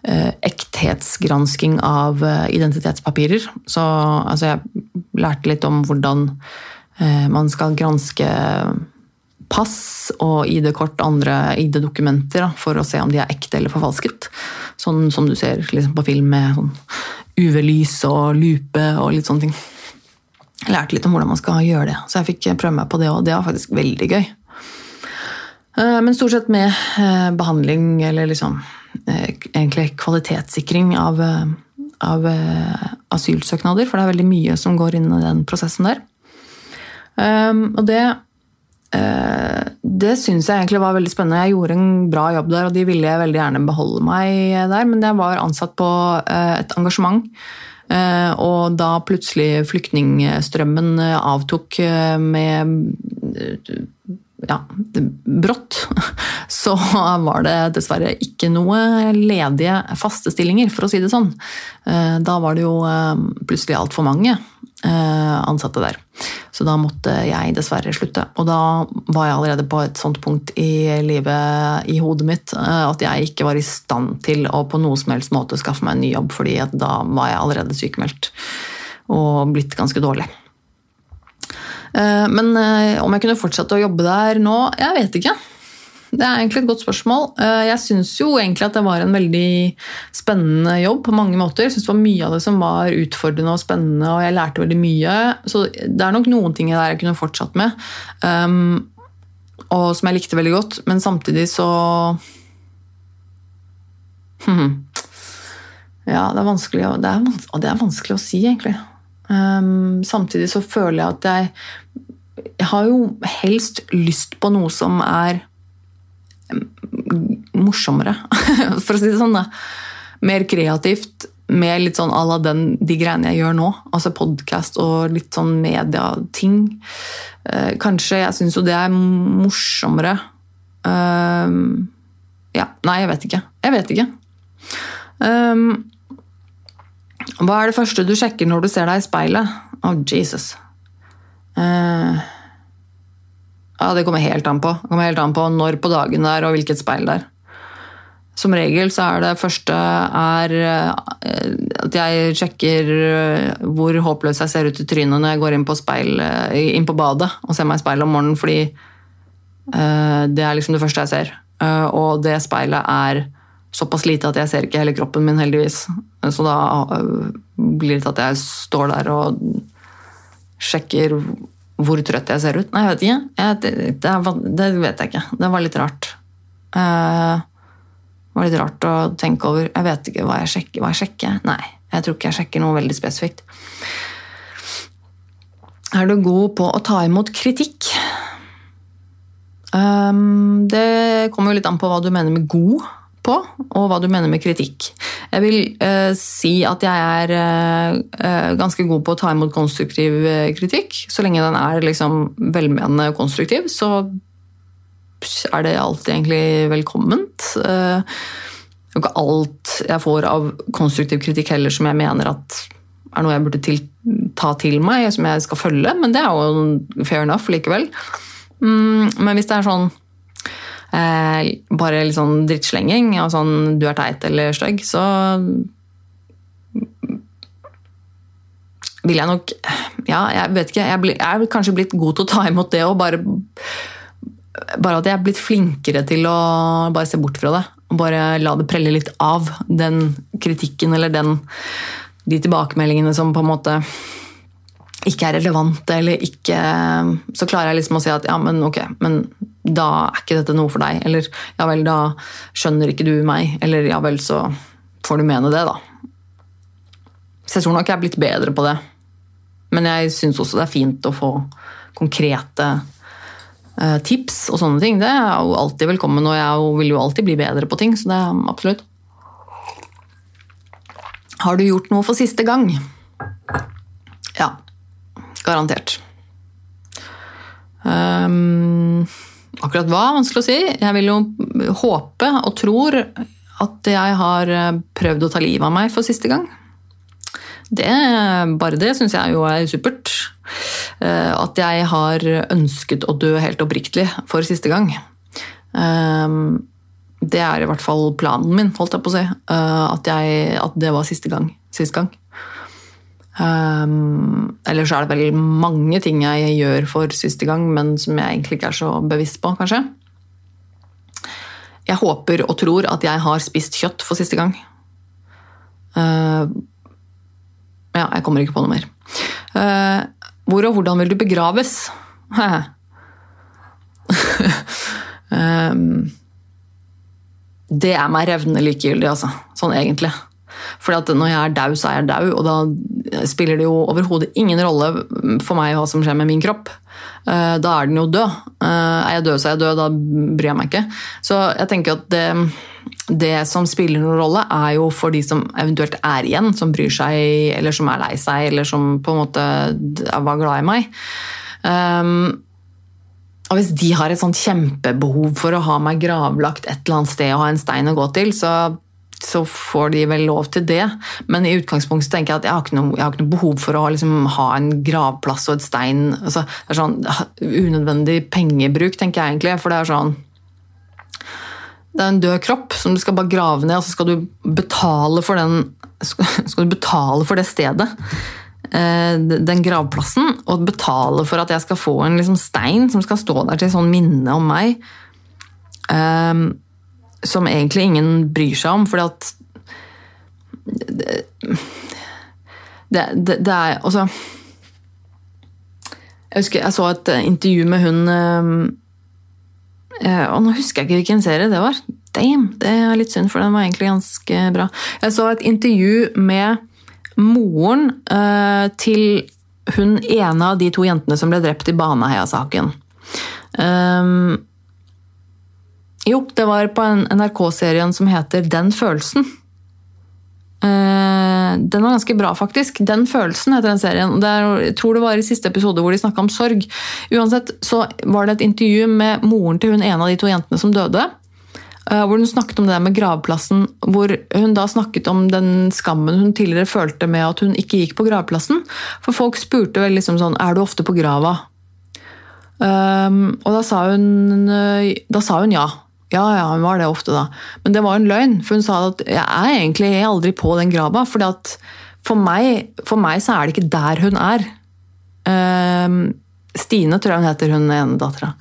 ekthetsgransking av identitetspapirer. Så altså, jeg lærte litt om hvordan man skal granske pass og ID-kort og andre ID-dokumenter for å se om de er ekte eller forfalsket. Sånn som du ser liksom på film med sånn UV-lys og lupe og litt sånne ting. Jeg lærte litt om hvordan man skal gjøre det, så jeg fikk prøve meg på det òg. Det var faktisk veldig gøy. Eh, men stort sett med eh, behandling eller liksom eh, egentlig kvalitetssikring av, av asylsøknader, for det er veldig mye som går inn i den prosessen der. Og det det syns jeg egentlig var veldig spennende. Jeg gjorde en bra jobb der, og de ville veldig gjerne beholde meg der, men jeg var ansatt på et engasjement. Eh, og da plutselig flyktningstrømmen avtok med ja, brått, så var det dessverre ikke noe ledige faste stillinger, for å si det sånn. Da var det jo plutselig altfor mange ansatte der. Så da måtte jeg dessverre slutte. Og da var jeg allerede på et sånt punkt i livet i hodet mitt eh, at jeg ikke var i stand til å på noe som helst måte skaffe meg en ny jobb, fordi da var jeg allerede sykemeldt og blitt ganske dårlig. Eh, men eh, om jeg kunne fortsette å jobbe der nå, jeg vet ikke. Det er egentlig et godt spørsmål. Eh, jeg syns jo egentlig at det var en veldig spennende jobb på mange måter. Jeg synes det var Mye av det som var utfordrende og spennende, og jeg lærte veldig mye. Så det er nok noen ting der jeg kunne fortsatt med, um, og som jeg likte veldig godt. Men samtidig så hmm. Ja, det er, vanskelig, det, er, det er vanskelig å si, egentlig. Um, samtidig så føler jeg at jeg jeg har jo helst lyst på noe som er morsommere, for å si det sånn. da. Mer kreativt. Med litt sånn à la de greiene jeg gjør nå. Altså podkast og litt sånn mediating. Eh, kanskje jeg syns jo det er morsommere. Eh, Ja. Nei, jeg vet ikke. Jeg vet ikke. Um, hva er det første du sjekker når du ser deg i speilet? Oh, Jesus. Uh, ja, det kommer helt an på. Det kommer helt an på når på dagen det er og hvilket speil det er. Som regel så er det første er eh, at jeg sjekker eh, hvor håpløs jeg ser ut i trynet når jeg går inn på, speil, inn på badet og ser meg i speilet om morgenen, fordi det er liksom det første jeg ser. Og det speilet er såpass lite at jeg ser ikke hele kroppen min, heldigvis. Så da blir det til at jeg står der og sjekker hvor trøtt jeg ser ut. Nei, jeg vet ikke. Jeg, det, det, vet jeg ikke. Det var litt rart. Uh, det var litt rart å tenke over. Jeg vet ikke hva jeg sjekker. Hva jeg sjekker. Nei, jeg tror ikke jeg sjekker noe veldig spesifikt. Er du god på å ta imot kritikk? Um, det kommer jo litt an på hva du mener med god på, og hva du mener med kritikk. Jeg vil eh, si at jeg er eh, eh ganske god på å ta imot konstruktiv eh, kritikk. Så lenge den er liksom velmenende og konstruktiv, så er det alltid egentlig velkomment. Eh, det er jo ikke alt jeg får av konstruktiv kritikk heller som jeg mener at er noe jeg burde til, ta til meg, som jeg skal følge, men det er jo fair enough likevel. Mm, men hvis det er sånn eh, bare litt sånn drittslenging og sånn 'du er teit' eller 'stygg', så vil jeg nok Ja, jeg vet ikke. Jeg, blir, jeg er kanskje blitt god til å ta imot det og bare bare at jeg er blitt flinkere til å bare se bort fra det. Og bare la det prelle litt av, den kritikken eller den, de tilbakemeldingene som på en måte ikke er relevante, eller ikke Så klarer jeg liksom å si at ja, men ok, men da er ikke dette noe for deg. Eller ja vel, da skjønner ikke du meg. Eller ja vel, så får du mene det, da. Så jeg tror nok jeg er blitt bedre på det. Men jeg syns også det er fint å få konkrete eh, tips og sånne ting. Det er jo alltid velkommen, og jeg vil jo alltid bli bedre på ting. Så det er absolutt. Har du gjort noe for siste gang? Ja. Garantert. Um, Akkurat hva? Vanskelig å si. Jeg vil jo håpe og tror at jeg har eh, prøvd å ta livet av meg for siste gang. Det, bare det syns jeg jo er supert. Eh, at jeg har ønsket å dø helt oppriktig for siste gang. Eh, det er i hvert fall planen min, holdt jeg på å si. At, jeg, at det var siste gang. Sist gang. Um, ellers er det vel mange ting jeg gjør for siste gang, men som jeg egentlig ikke er så bevisst på, kanskje. Jeg håper og tror at jeg har spist kjøtt for siste gang. Uh, ja, jeg kommer ikke på noe mer. Uh, hvor og hvordan vil du begraves? um, det er meg revnende likegyldig, altså. Sånn egentlig. Fordi når jeg er dau, så er jeg dau, og da spiller det jo overhodet ingen rolle for meg hva som skjer med min kropp. Eh, da er den jo død. Eh, er jeg død, så er jeg død. Da bryr jeg meg ikke. Så jeg tenker at det, det som spiller noen rolle, er jo for de som eventuelt er igjen, som bryr seg, eller som er lei seg, eller som på en måte var glad i meg. Um, og hvis de har et sånt kjempebehov for å ha meg gravlagt et eller annet sted og ha en stein å gå til, så så får de vel lov til det. Men i utgangspunktet tenker jeg at jeg har ikke noe, har ikke noe behov for å liksom, ha en gravplass og et stein. Altså, det er sånn Unødvendig pengebruk, tenker jeg egentlig. For det er sånn Det er en død kropp som du skal bare grave ned, og så skal du betale for den skal du betale for det stedet. Eh, den gravplassen, og betale for at jeg skal få en liksom, stein som skal stå der til sånn minne om meg. Um, som egentlig ingen bryr seg om, fordi at det, det, det, det er Altså Jeg husker jeg så et intervju med hun eh, Og nå husker jeg ikke hvilken serie det var. Damn, det er litt synd, for den var egentlig ganske bra. Jeg så et intervju med moren til hun ene av de to jentene som ble drept i Baneheia-saken. Um, jo, det var på NRK-serien som heter Den følelsen. Eh, den var ganske bra, faktisk. Den følelsen heter den serien. Er, jeg tror det var i siste episode hvor de snakka om sorg. Uansett så var det et intervju med moren til hun ene av de to jentene som døde. eh, hvor hun snakket om det med gravplassen. Hvor hun da snakket om den skammen hun tidligere følte med at hun ikke gikk på gravplassen. For folk spurte vel liksom sånn Er du ofte på grava? Um, og da sa, hun, da sa hun ja. Ja, ja, hun var det ofte, da. Men det var en løgn, for hun sa at jeg er egentlig aldri på den grava. fordi at for meg, for meg så er det ikke der hun er. Um, Stine, tror jeg hun heter, hun ene dattera.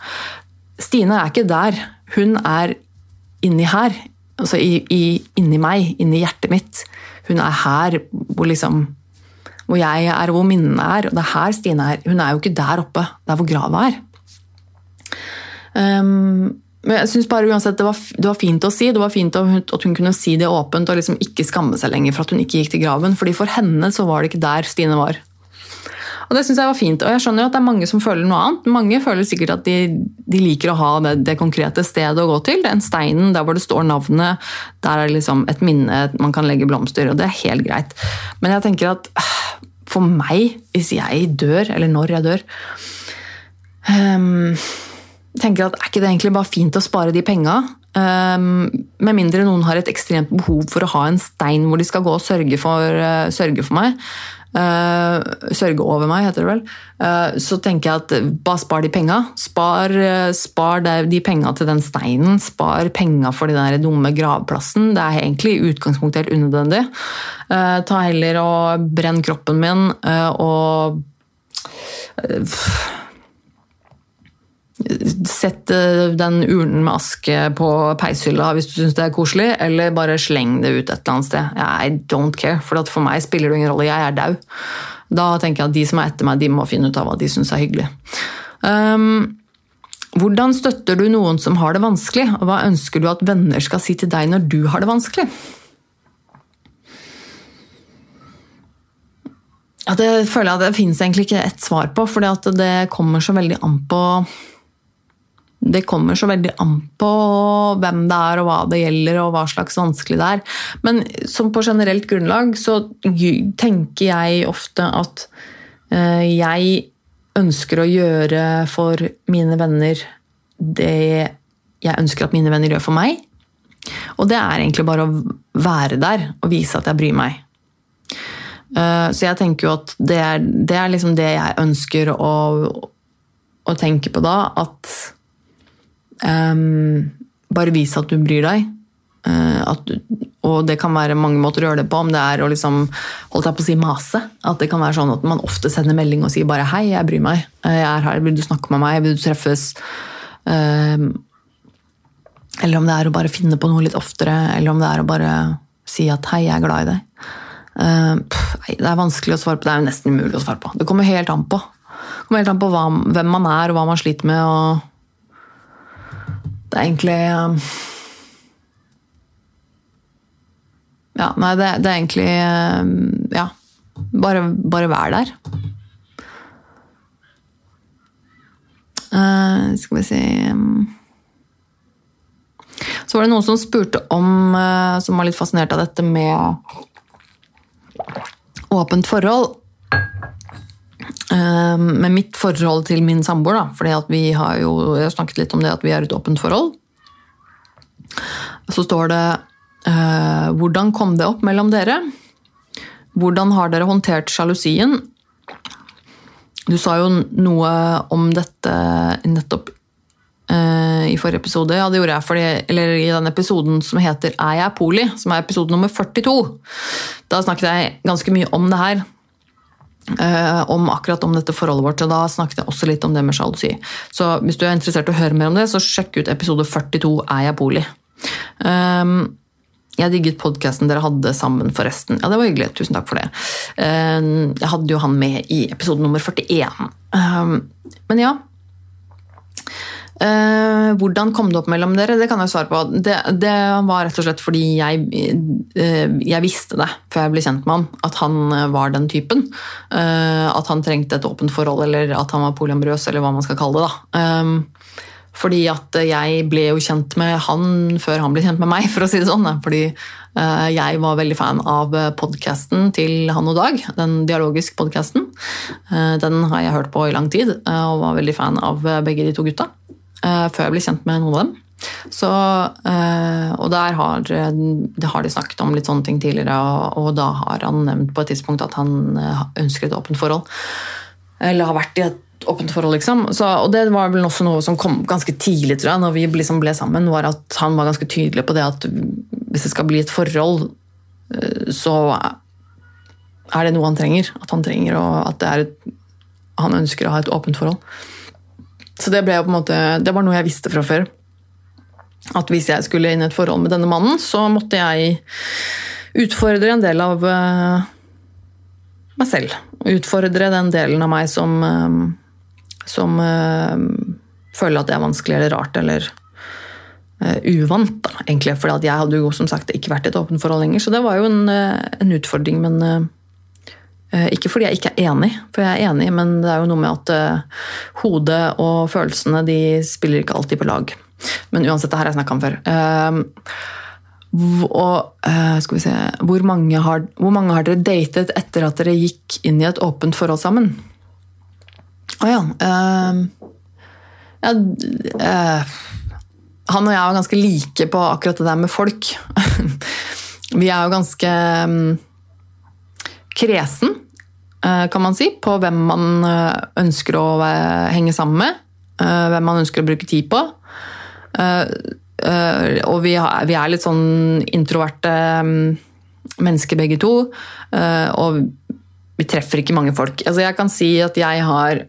Stine er ikke der. Hun er inni her. Altså i, i, inni meg, inni hjertet mitt. Hun er her hvor liksom hvor jeg er, hvor minnene er. Og det er her Stine er. Hun er jo ikke der oppe, der hvor grava er. Um, men jeg synes bare uansett det var, det var, fint å si. Det var fint at hun kunne si det åpent og liksom ikke skamme seg lenger for at hun ikke gikk til graven. fordi for henne så var det ikke der Stine var. Og det synes jeg var fint. Og jeg skjønner jo at det er mange som føler noe annet. Mange føler sikkert at de, de liker å ha det, det, konkrete stedet å gå til. Den steinen der hvor det står navnet. Der er det liksom et minne man kan legge blomster, og det er helt greit. Men jeg tenker at for meg, hvis jeg dør, eller når jeg dør um, tenker at Er ikke det egentlig bare fint å spare de penga? Um, med mindre noen har et ekstremt behov for å ha en stein hvor de skal gå og sørge for, uh, sørge for meg. Uh, sørge over meg, heter det vel. Uh, så tenker jeg at bare spar de penga. Spar, spar de penga til den steinen. Spar penga for den dumme gravplassen. Det er egentlig i utgangspunktet helt unødvendig. ta heller og brenn kroppen min og Sett den urnen med aske på peishylla hvis du syns det er koselig, eller bare sleng det ut et eller annet sted. I don't care, for for meg spiller det ingen rolle. Jeg er daud. Da tenker jeg at de som er etter meg, de må finne ut av hva de syns er hyggelig. Um, hvordan støtter du noen som har det vanskelig, og hva ønsker du at venner skal si til deg når du har det vanskelig? Ja, det føler jeg at det finnes egentlig ikke ett svar på, for det kommer så veldig an på det kommer så veldig an på hvem det er og hva det gjelder og hva slags vanskelig det er. Men som på generelt grunnlag så tenker jeg ofte at eh, jeg ønsker å gjøre for mine venner det jeg ønsker at mine venner gjør for meg. Og det er egentlig bare å være der og vise at jeg bryr meg. Eh, så jeg tenker jo at det er, det er liksom det jeg ønsker å, å tenke på da. At Um, bare vise at du bryr deg. Uh, du, og det kan være mange måter å gjøre det på. Om det er å liksom, holdt jeg på å si mase. At det kan være sånn at man ofte sender melding og sier bare 'hei, jeg bryr meg'. Jeg er her, vil du snakke med meg? Vil du treffes? Uh, eller om det er å bare finne på noe litt oftere. Eller om det er å bare si at 'hei, jeg er glad i deg'. Uh, pff, det er vanskelig å svare på. Det er jo nesten umulig å svare på. Det kommer helt an på. Det kommer helt an på hva, hvem man er, og hva man sliter med. og det er egentlig um, Ja, nei, det, det, er egentlig um, Ja. Bare, bare vær der. Uh, skal vi si um, Så var det noen som spurte om uh, Som var litt fascinert av dette med åpent forhold. Ehm, med mitt forhold til min samboer, da, fordi vi har jo jeg har snakket litt om det at vi er et åpent forhold. Så står det uh, Hvordan kom det opp mellom dere? Hvordan har dere håndtert sjalusien? Du sa jo noe om dette nettopp uh, i forrige episode. Ja, det gjorde jeg fordi, eller i den episoden som heter Er jeg poli?, som er episode nummer 42. Da snakket jeg ganske mye om det her. Uh, om akkurat om dette forholdet vårt, og da snakket jeg også litt om det med sjalusi. Så hvis du er interessert i å høre mer om det, så sjekk ut episode 42 Er jeg poli? Um, jeg digget podkasten dere hadde sammen, forresten. Ja, det var hyggelig. Tusen takk for det. Uh, jeg hadde jo han med i episode nummer 41. Um, men ja, hvordan kom det opp mellom dere? Det kan jeg svare på. Det, det var rett og slett fordi jeg, uh, jeg, visste det før jeg ble kjent med han, at han var den typen. At han trengte et åpent forhold, eller at han var polyamorøs, eller hva man skal kalle det. da. fordi at jeg ble jo kjent med han før han ble kjent med meg, for å si det sånn. Fordi jeg var veldig fan av podkasten til Han og Dag, den dialogisk podkasten. Den har jeg hørt på i lang tid, og var veldig fan av begge de to gutta. Eh, før jeg ble kjent med noen av dem. Så, uh, og der har, det har de snakket om litt sånne ting tidligere, og, da har han nevnt på et tidspunkt at han ønsker et åpent forhold. Eller har vært i et åpent forhold, liksom. Så, og det var vel også noe som kom ganske tidlig, tror jeg, når vi liksom ble sammen, var at han var ganske tydelig på det at hvis det skal bli et forhold, eh, så er det noe han trenger. At han trenger og at det et, han ønsker å ha et åpent forhold. Så det ble jo på en måte, det var noe jeg visste fra før. At hvis jeg skulle inn i et forhold med denne mannen, så måtte jeg utfordre en del av uh, meg selv. Utfordre den delen av meg som uh, som uh, føler at det er vanskelig eller rart eller uvant. Da, egentlig, For jeg hadde jo som sagt ikke vært i et åpent forhold lenger, så det var jo en, en utfordring. Men ikke fordi jeg ikke er enig, for jeg er enig, men det er jo noe med at hodet og følelsene de spiller ikke alltid på lag. Men uansett, det her har jeg snakka om før. Og, skal vi se, hvor mange, har, hvor mange har dere datet etter at dere gikk inn i et åpent forhold sammen? Å ja. Uh, ja han og jeg er ganske like på akkurat det der med folk. Vi er jo ganske um, kresen, uh, kan man si, på hvem man ønsker å henge sammen med. hvem man ønsker å bruke tid på. og vi, er litt sånn introverte um, mennesker begge to. og vi treffer ikke mange folk. Altså jeg kan si at jeg har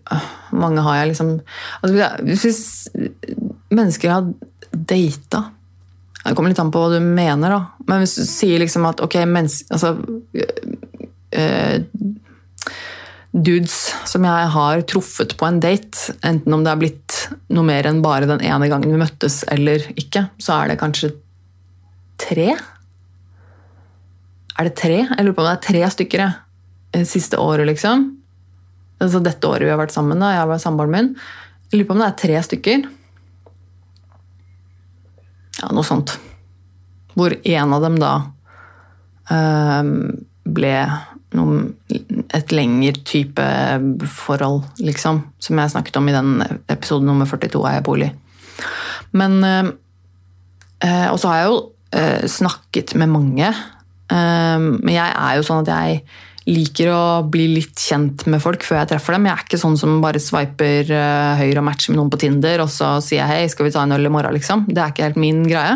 Mange har jeg liksom altså Hvis mennesker har data Det kommer litt an på hva du mener, da. Men hvis du sier liksom at ok, mennesker Altså Dudes som jeg har truffet på en date, enten om det har blitt noe mer enn bare den ene gangen vi møttes eller ikke, så er det kanskje tre? Er det tre? Jeg lurer på om det er tre stykker. jeg Eh, siste året, liksom. Altså dette året vi har vært sammen, da, jeg og samboeren min. Jeg lurer på om det er tre stykker. Ja, noe sånt. Hvor en av dem da øh, ble noen, et lengre type forhold, liksom. Som jeg snakket om i den episoden nummer 42 av Jeg. Men eh, Og så har jeg jo eh, snakket med mange. men jeg er jo sånn at jeg liker å bli litt kjent med folk før jeg treffer dem. Jeg er ikke sånn som bare sveiper uh, høyre og matcher med noen på Tinder, og så sier jeg hei, skal vi ta en øl i morgen, liksom. Det er ikke helt min greie.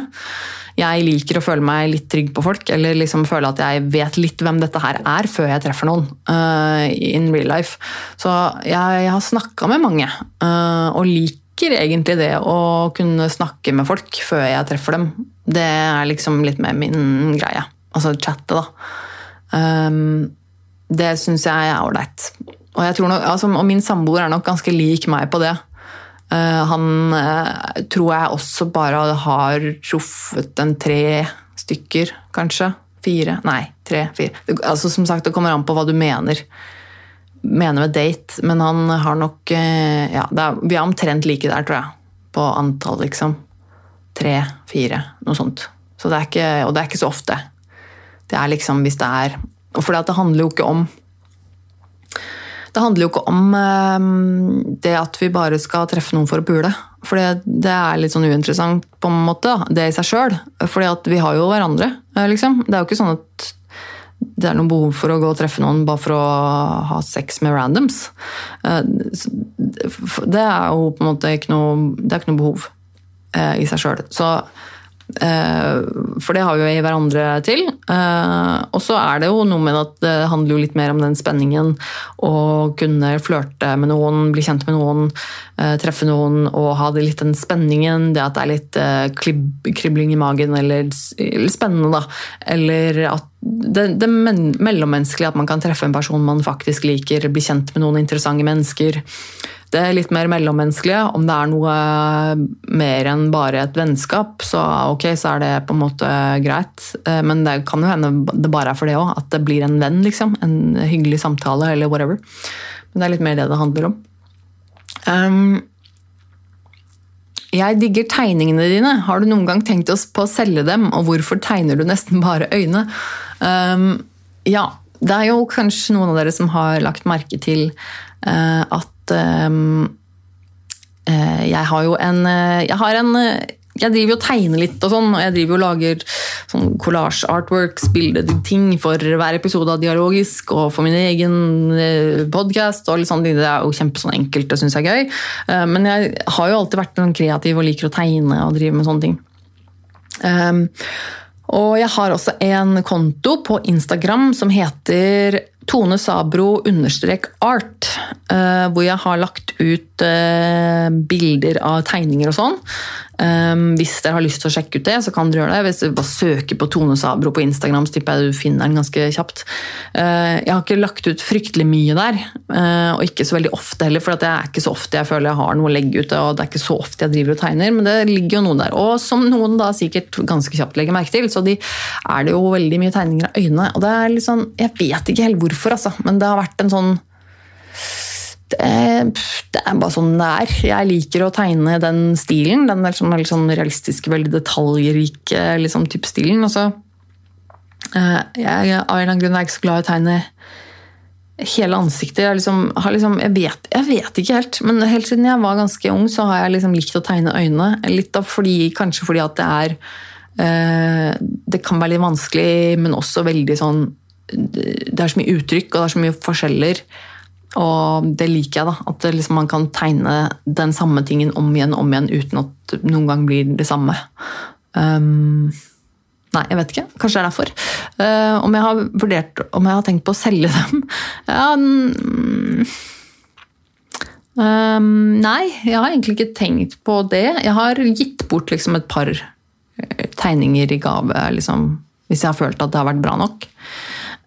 Jeg liker å føle meg litt trygg på folk, eller liksom føle at jeg vet litt hvem dette her er, før jeg treffer noen uh, in real life. Så jeg, jeg har snakka med mange, uh, og liker egentlig det å kunne snakke med folk før jeg treffer dem. Det er liksom litt mer min greie. Altså chatte, da. Um, det syns jeg er ålreit. Og, altså, og, min samboer er nok ganske lik meg på det. Uh, han uh, tror jeg også bare har truffet en tre stykker, kanskje. Fire? Nei, tre, fire. Altså, som sagt, det kommer an på hva du mener. Mener med date, men han har nok uh, ja, er, Vi er omtrent like der, tror jeg. På antall, liksom. Tre, fire, noe sånt. Så det ikke, og det er ikke så ofte. Det er liksom hvis det er fordi det handler jo ikke om det handler jo ikke om um, det at vi bare skal treffe noen for å pule. For det er litt sånn uinteressant på en måte, det i seg sjøl. For vi har jo hverandre, eh, liksom. Det er jo ikke sånn at det er noe behov for å gå og treffe noen bare for å ha sex med randoms. Uh, det er jo på en måte ikke noe, det er ikke noe behov uh, i seg sjøl. Så Eh, for det har vi jo hverandre til. Eh, og så er det jo noe med at det handler jo litt mer om den spenningen. Å kunne flørte med noen, bli kjent med noen, eh, treffe noen og ha det litt den spenningen. Det at det er litt kribling i magen eller spennende, da. Eller at det, det mellommenneskelige, at man kan treffe en person man faktisk liker, bli kjent med noen interessante mennesker det litt mer mellommenneskelige. Om det er noe mer enn bare et vennskap, så ok, så er det på en måte greit. Eh, men det kan jo hende det bare er for det òg, at det blir en venn, liksom. En hyggelig samtale eller whatever. Men det er litt mer det det handler om. Um, jeg digger tegningene dine. Har du noen gang tenkt oss på å selge dem, og hvorfor tegner du nesten bare øyne? Um, ja, det er jo kanskje noen av dere som har lagt merke til uh, at um, jeg har jo en Jeg har en jeg driver jo og tegner litt og sånn, og jeg driver jo og lager sånn collage artworks, bildeting for hver episode av Dialogisk og for min egen podkast. Sånn, det er jo kjempesånn enkelt og syns jeg er gøy. Men jeg har jo alltid vært sånn kreativ og liker å tegne og drive med sånne ting. Og jeg har også en konto på Instagram som heter Tone Sabro understrek art, uh, hvor jeg har lagt ut uh, bilder av tegninger og sånn. Um, hvis dere har lyst til å sjekke ut det, så kan dere gjøre det. Hvis dere bare søker på Tone Sabro på Instagram, så tipper jeg du finner den ganske kjapt. Uh, jeg har ikke lagt ut fryktelig mye der, uh, og ikke så veldig ofte heller, for det er ikke så ofte jeg føler jeg har noe å legge ut, og det er ikke så ofte jeg driver og tegner, men det ligger jo noe der. Og som noen da sikkert ganske kjapt legger merke til, så de, er det jo veldig mye tegninger av øynene. Og det er litt sånn, jeg vet ikke helt hvorfor, altså, men det har vært en sånn det, det, er bare sånn det er. Jeg liker å tegne den stilen. Den sånn, sånn realistiske, veldig detaljrike liksom, type stilen. Og uh, jeg, Av en eller annen grunn er ikke så glad i å tegne hele ansiktet. Jeg, liksom, liksom, jeg, vet, jeg, vet, ikke helt, men helt siden jeg var ganske ung, så har jeg liksom likt å tegne øynene. Litt av fordi, kanskje fordi at det er uh, Det kan være litt vanskelig, men også veldig sånn Det er så mye uttrykk, og det er så mye forskjeller. Og det liker jeg, da. At liksom man kan tegne den samme tingen om igjen om igjen uten at noen gang blir det samme. Um, nei, jeg vet ikke. Kanskje det er derfor. Uh, om jeg har vurdert om jeg har tenkt på å selge dem? Ja, um, nei, jeg har egentlig ikke tenkt på det. Jeg har gitt bort liksom et par eh, tegninger i gave liksom, hvis jeg har følt at det har vært bra nok.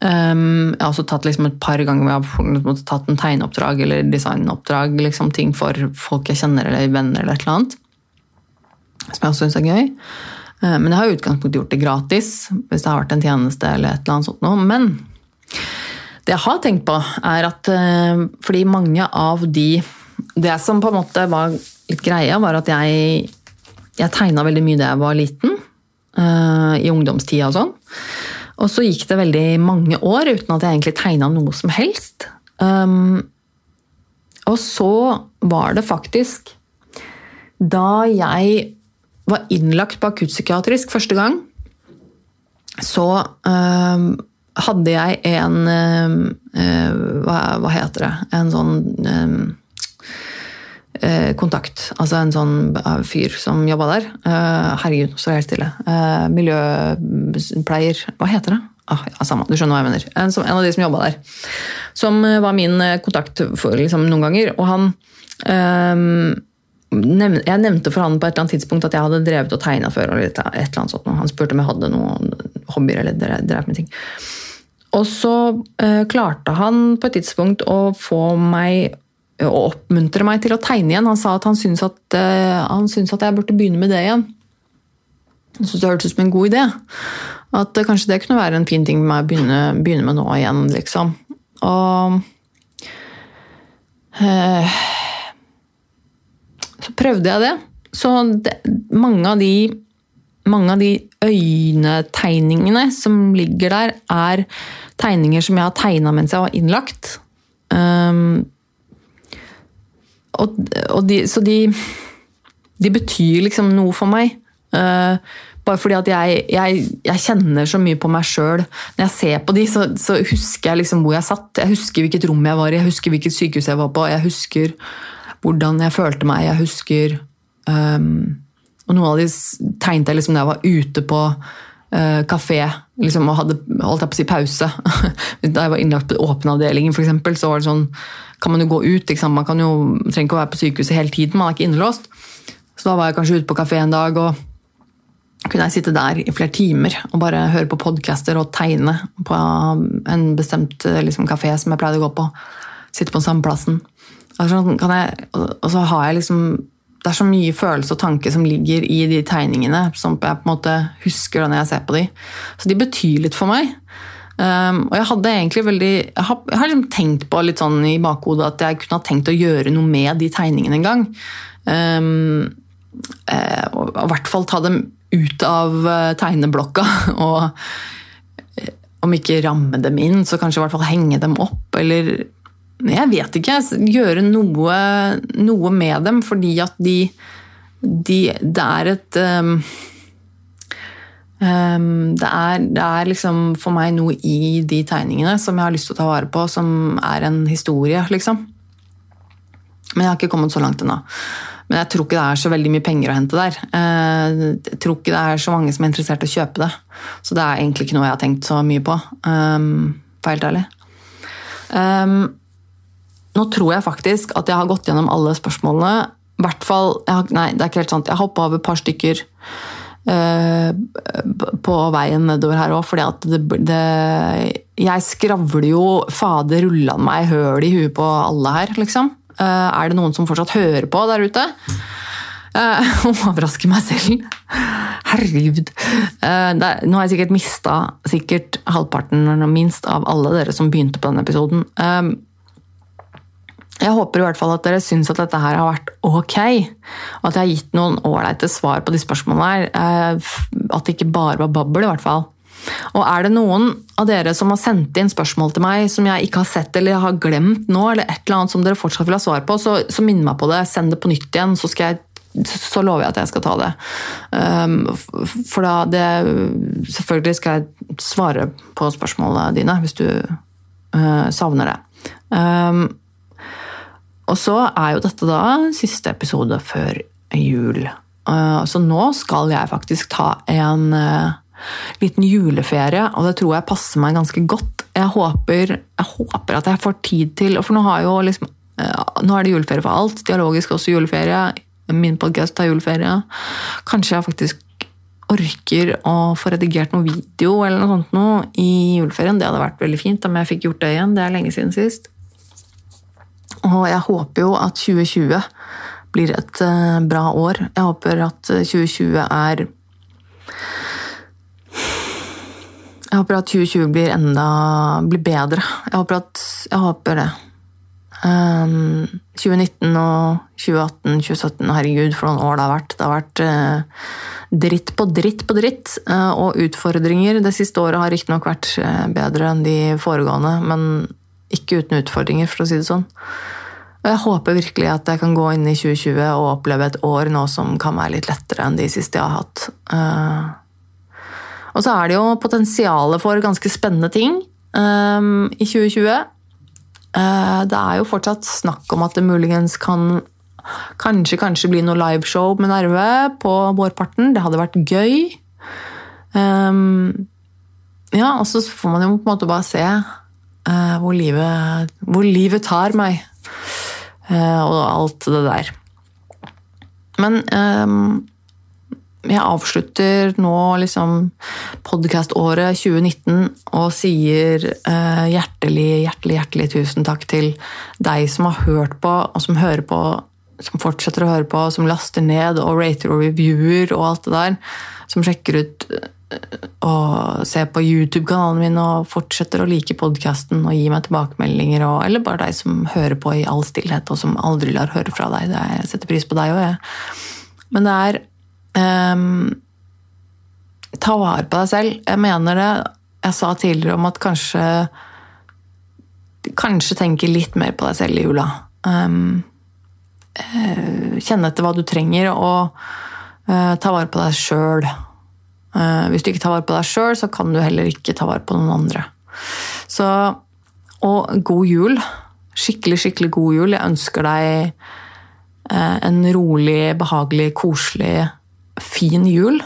Um, jeg har også tatt liksom et par ganger hvor jeg har tatt en tegneoppdrag eller designoppdrag. Liksom, ting for folk jeg kjenner eller venner eller et eller annet. Som jeg også syns er gøy. Uh, men jeg har i utgangspunktet gjort det gratis hvis det har vært en tjeneste eller et eller annet sånt noe. Men det jeg har tenkt på, er at uh, fordi mange av de Det som på en måte var litt greia, var at jeg, jeg tegna veldig mye da jeg var liten. Uh, I ungdomstida og sånn. Og så gikk det veldig mange år uten at jeg egentlig tegna noe som helst. Um, og så var det faktisk Da jeg var innlagt på akuttpsykiatrisk første gang, så um, hadde jeg en um, uh, hva, hva, heter det En sånn uh, kontakt. Altså en sånn uh, fyr som jobba der. herregud, nå står jeg helt stille. miljøpleier Hva heter det? Ah, ja, samme, du skjønner hva jeg mener. En, av de som jobba der. Som var min kontakt for, liksom, noen ganger. Og han um, nevn, Jeg nevnte for han på et eller annet tidspunkt at jeg hadde drevet og tegna før. og et, et eller annet sånt. Han spurte om jeg hadde noen hobbyer eller drev med ting. Og så uh, klarte han på et tidspunkt å få meg å oppmuntre meg til å tegne igjen. Han sa at han syntes at, uh, han syntes at jeg burde begynne med det igjen. Jeg syntes det hørtes ut som en god idé. At uh, kanskje det kunne være en fin ting med meg å begynne, begynne med nå igjen, liksom. Og Så prøvde jeg det. Så det, mange av de mange av de øynetegningene som ligger der, er tegninger som jeg har tegna mens jeg var innlagt. Um, og, og de, så de, de betyr liksom noe for meg. Uh, bare fordi at jeg, jeg, jeg, kjenner så mye på meg sjøl. Når jeg ser på de, så, så, husker jeg liksom hvor jeg satt. Jeg husker hvilket rom jeg var i, jeg husker hvilket sykehus jeg var på. Jeg husker hvordan jeg følte meg. Jeg husker um, Og noen av de tegnet jeg liksom da jeg var ute på uh, kafé liksom, og hadde holdt jeg på å si pause. da jeg var innlagt på åpenavdelingen, f.eks., så var det sånn kan man jo gå ut. Man kan jo, trenger ikke å være på sykehuset hele tiden, man er ikke innelåst. Så da var jeg kanskje ute på kafé en dag, og kunne jeg sitte der i flere timer og bare høre på podcaster og tegne på en bestemt liksom, kafé som jeg pleide å gå på. Sitte på samme plassen. Altså, jeg, og så har jeg liksom Det er så mye følelse og tanke som ligger i de tegningene, som jeg på en måte husker når jeg ser på de. Så de betyr litt for meg. Um, og jeg hadde egentlig veldig Jeg har, jeg har liksom tenkt på litt sånn i bakhodet at jeg kunne ha tenkt å gjøre noe med de tegningene en gang. Um, eh, og i hvert fall ta dem ut av eh, tegneblokka. Og eh, om ikke ramme dem inn, så kanskje i hvert fall henge dem opp. Eller jeg vet ikke. Gjøre noe, noe med dem fordi at de de, det er et um, det, er, det er liksom for meg noe i de tegningene som jeg har lyst til å ta vare på, som er en historie, liksom. Men jeg har ikke kommet så langt ennå. Men jeg tror ikke det er så veldig mye penger å hente der. Eh, jeg tror ikke det er så mange som er interessert i å kjøpe det. Så det er egentlig ikke noe jeg har tenkt så mye på, um, for helt ærlig. Nå tror jeg faktisk at jeg har gått gjennom alle spørsmålene. hvert fall, Nei, det er ikke helt sant. Jeg har hoppa over et par stykker på veien nedover her òg, fordi at det, det, Jeg skravler jo fader rullan meg høl i huet på alle her, liksom. Uh, er det noen som fortsatt hører på der ute? Uh, overrasker meg selv. Herregud. Nå har jeg sikkert mista sikkert halvparten minst av alle dere som begynte på denne episoden. Jeg håper i hvert fall at dere syns at dette her har vært ok, og at jeg har gitt noen ålreite svar på de spørsmålene her. At det ikke bare var babbel, i hvert fall. Og er det noen av dere som har sendt inn spørsmål til meg som jeg ikke har sett eller har glemt nå, eller et eller annet som dere fortsatt vil ha svar på, så, så minn meg på det. Send det på nytt igjen, så, jeg, så lover jeg at jeg skal ta det. Um, for da det Selvfølgelig skal jeg svare på spørsmålene dine hvis du uh, savner det. Og så er jo dette da siste episode før jul. Uh, så nå skal jeg faktisk ta en uh, liten juleferie, og det tror jeg passer meg ganske godt. Jeg håper, jeg håper at jeg får tid til For nå, liksom, nå er det juleferie for alt. Dialogisk også juleferie. Min podkast har juleferie. Kanskje jeg faktisk orker å få redigert noe video eller noe sånt noe i juleferien. Det hadde vært veldig fint om jeg fikk gjort det igjen. Det er lenge siden sist. Og jeg håper jo at 2020 blir et bra år. Jeg håper at 2020 er Jeg håper at 2020 blir enda blir bedre. Jeg håper, at, jeg håper det. Um, 2019 og 2018, 2017 Herregud, for noen år det har vært. Det har vært uh, dritt på dritt på dritt. Uh, og utfordringer det siste året har riktignok vært bedre enn de foregående, men ikke uten utfordringer, for å si det sånn. Og jeg håper virkelig at jeg kan gå inn i 2020 og oppleve et år nå som kan være litt lettere enn de siste jeg har hatt. Uh, og så er det jo potensialet for ganske spennende ting um, i 2020. Uh, det er jo fortsatt snakk om at det muligens kan kanskje, kanskje bli noe liveshow med Nerve på vårparten. Det hadde vært gøy. Ja, og så får man jo på en måte bare se hvor, livet, hvor, livet, tar meg. Uh, og alt det der. Men um, jeg avslutter nå liksom podkaståret 2019 og sier hjertelig, hjertelig, hjertelig tusen takk til deg som har hørt på, og som hører på, som fortsetter å høre på, som laster ned og rater og reviewer og alt det der. Som sjekker ut og ser på YouTube-kanalen min og fortsetter å like podkasten og gi meg tilbakemeldinger. Og, eller bare deg som hører på i all stillhet og som aldri lar høre fra deg. Det, jeg setter pris på deg òg, jeg. Men det er Um, ta vare på deg selv. Jeg mener det jeg sa tidligere om at kanskje Kanskje tenke litt mer på deg selv i jula. Um, kjenne etter hva du trenger, og uh, ta vare på deg sjøl. Eh, hvis du ikke tar vare på deg sjøl, så kan du heller ikke ta vare på noen andre. Så Og god jul. Skikkelig, skikkelig god jul. Jeg ønsker deg uh, en rolig, behagelig, koselig fin jul.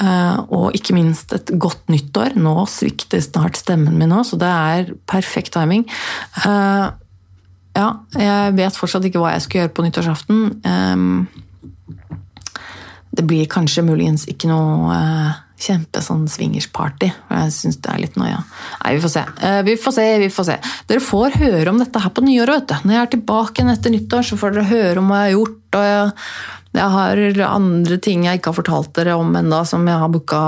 Eh, og ikke minst et godt nyttår. Nå svikter snart stemmen min også, så det er perfekt timing. Eh, ja, jeg vet fortsatt ikke hva jeg skal gjøre på nyttårsaften. Det blir kanskje muligens ikke noe kjempe sånn swingersparty. Jeg syns det er litt noia. Nei, vi får se. Vi får se, vi får se. Dere får høre om dette her på nyåret, vet du. Når jeg er tilbake igjen etter nyttår, så får dere høre om hva jeg har gjort. og jeg jeg har andre ting jeg ikke har fortalt dere om ennå, som jeg har booka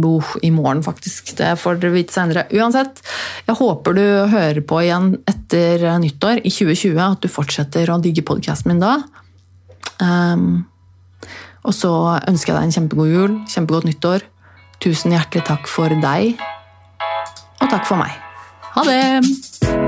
bo i morgen, faktisk. Det får dere vite seinere. Uansett, jeg håper du hører på igjen etter nyttår i 2020. At du fortsetter å digge podkasten min da. Um, og så ønsker jeg deg en kjempegod jul, kjempegodt nyttår. Tusen hjertelig takk for deg, og takk for meg. Ha det!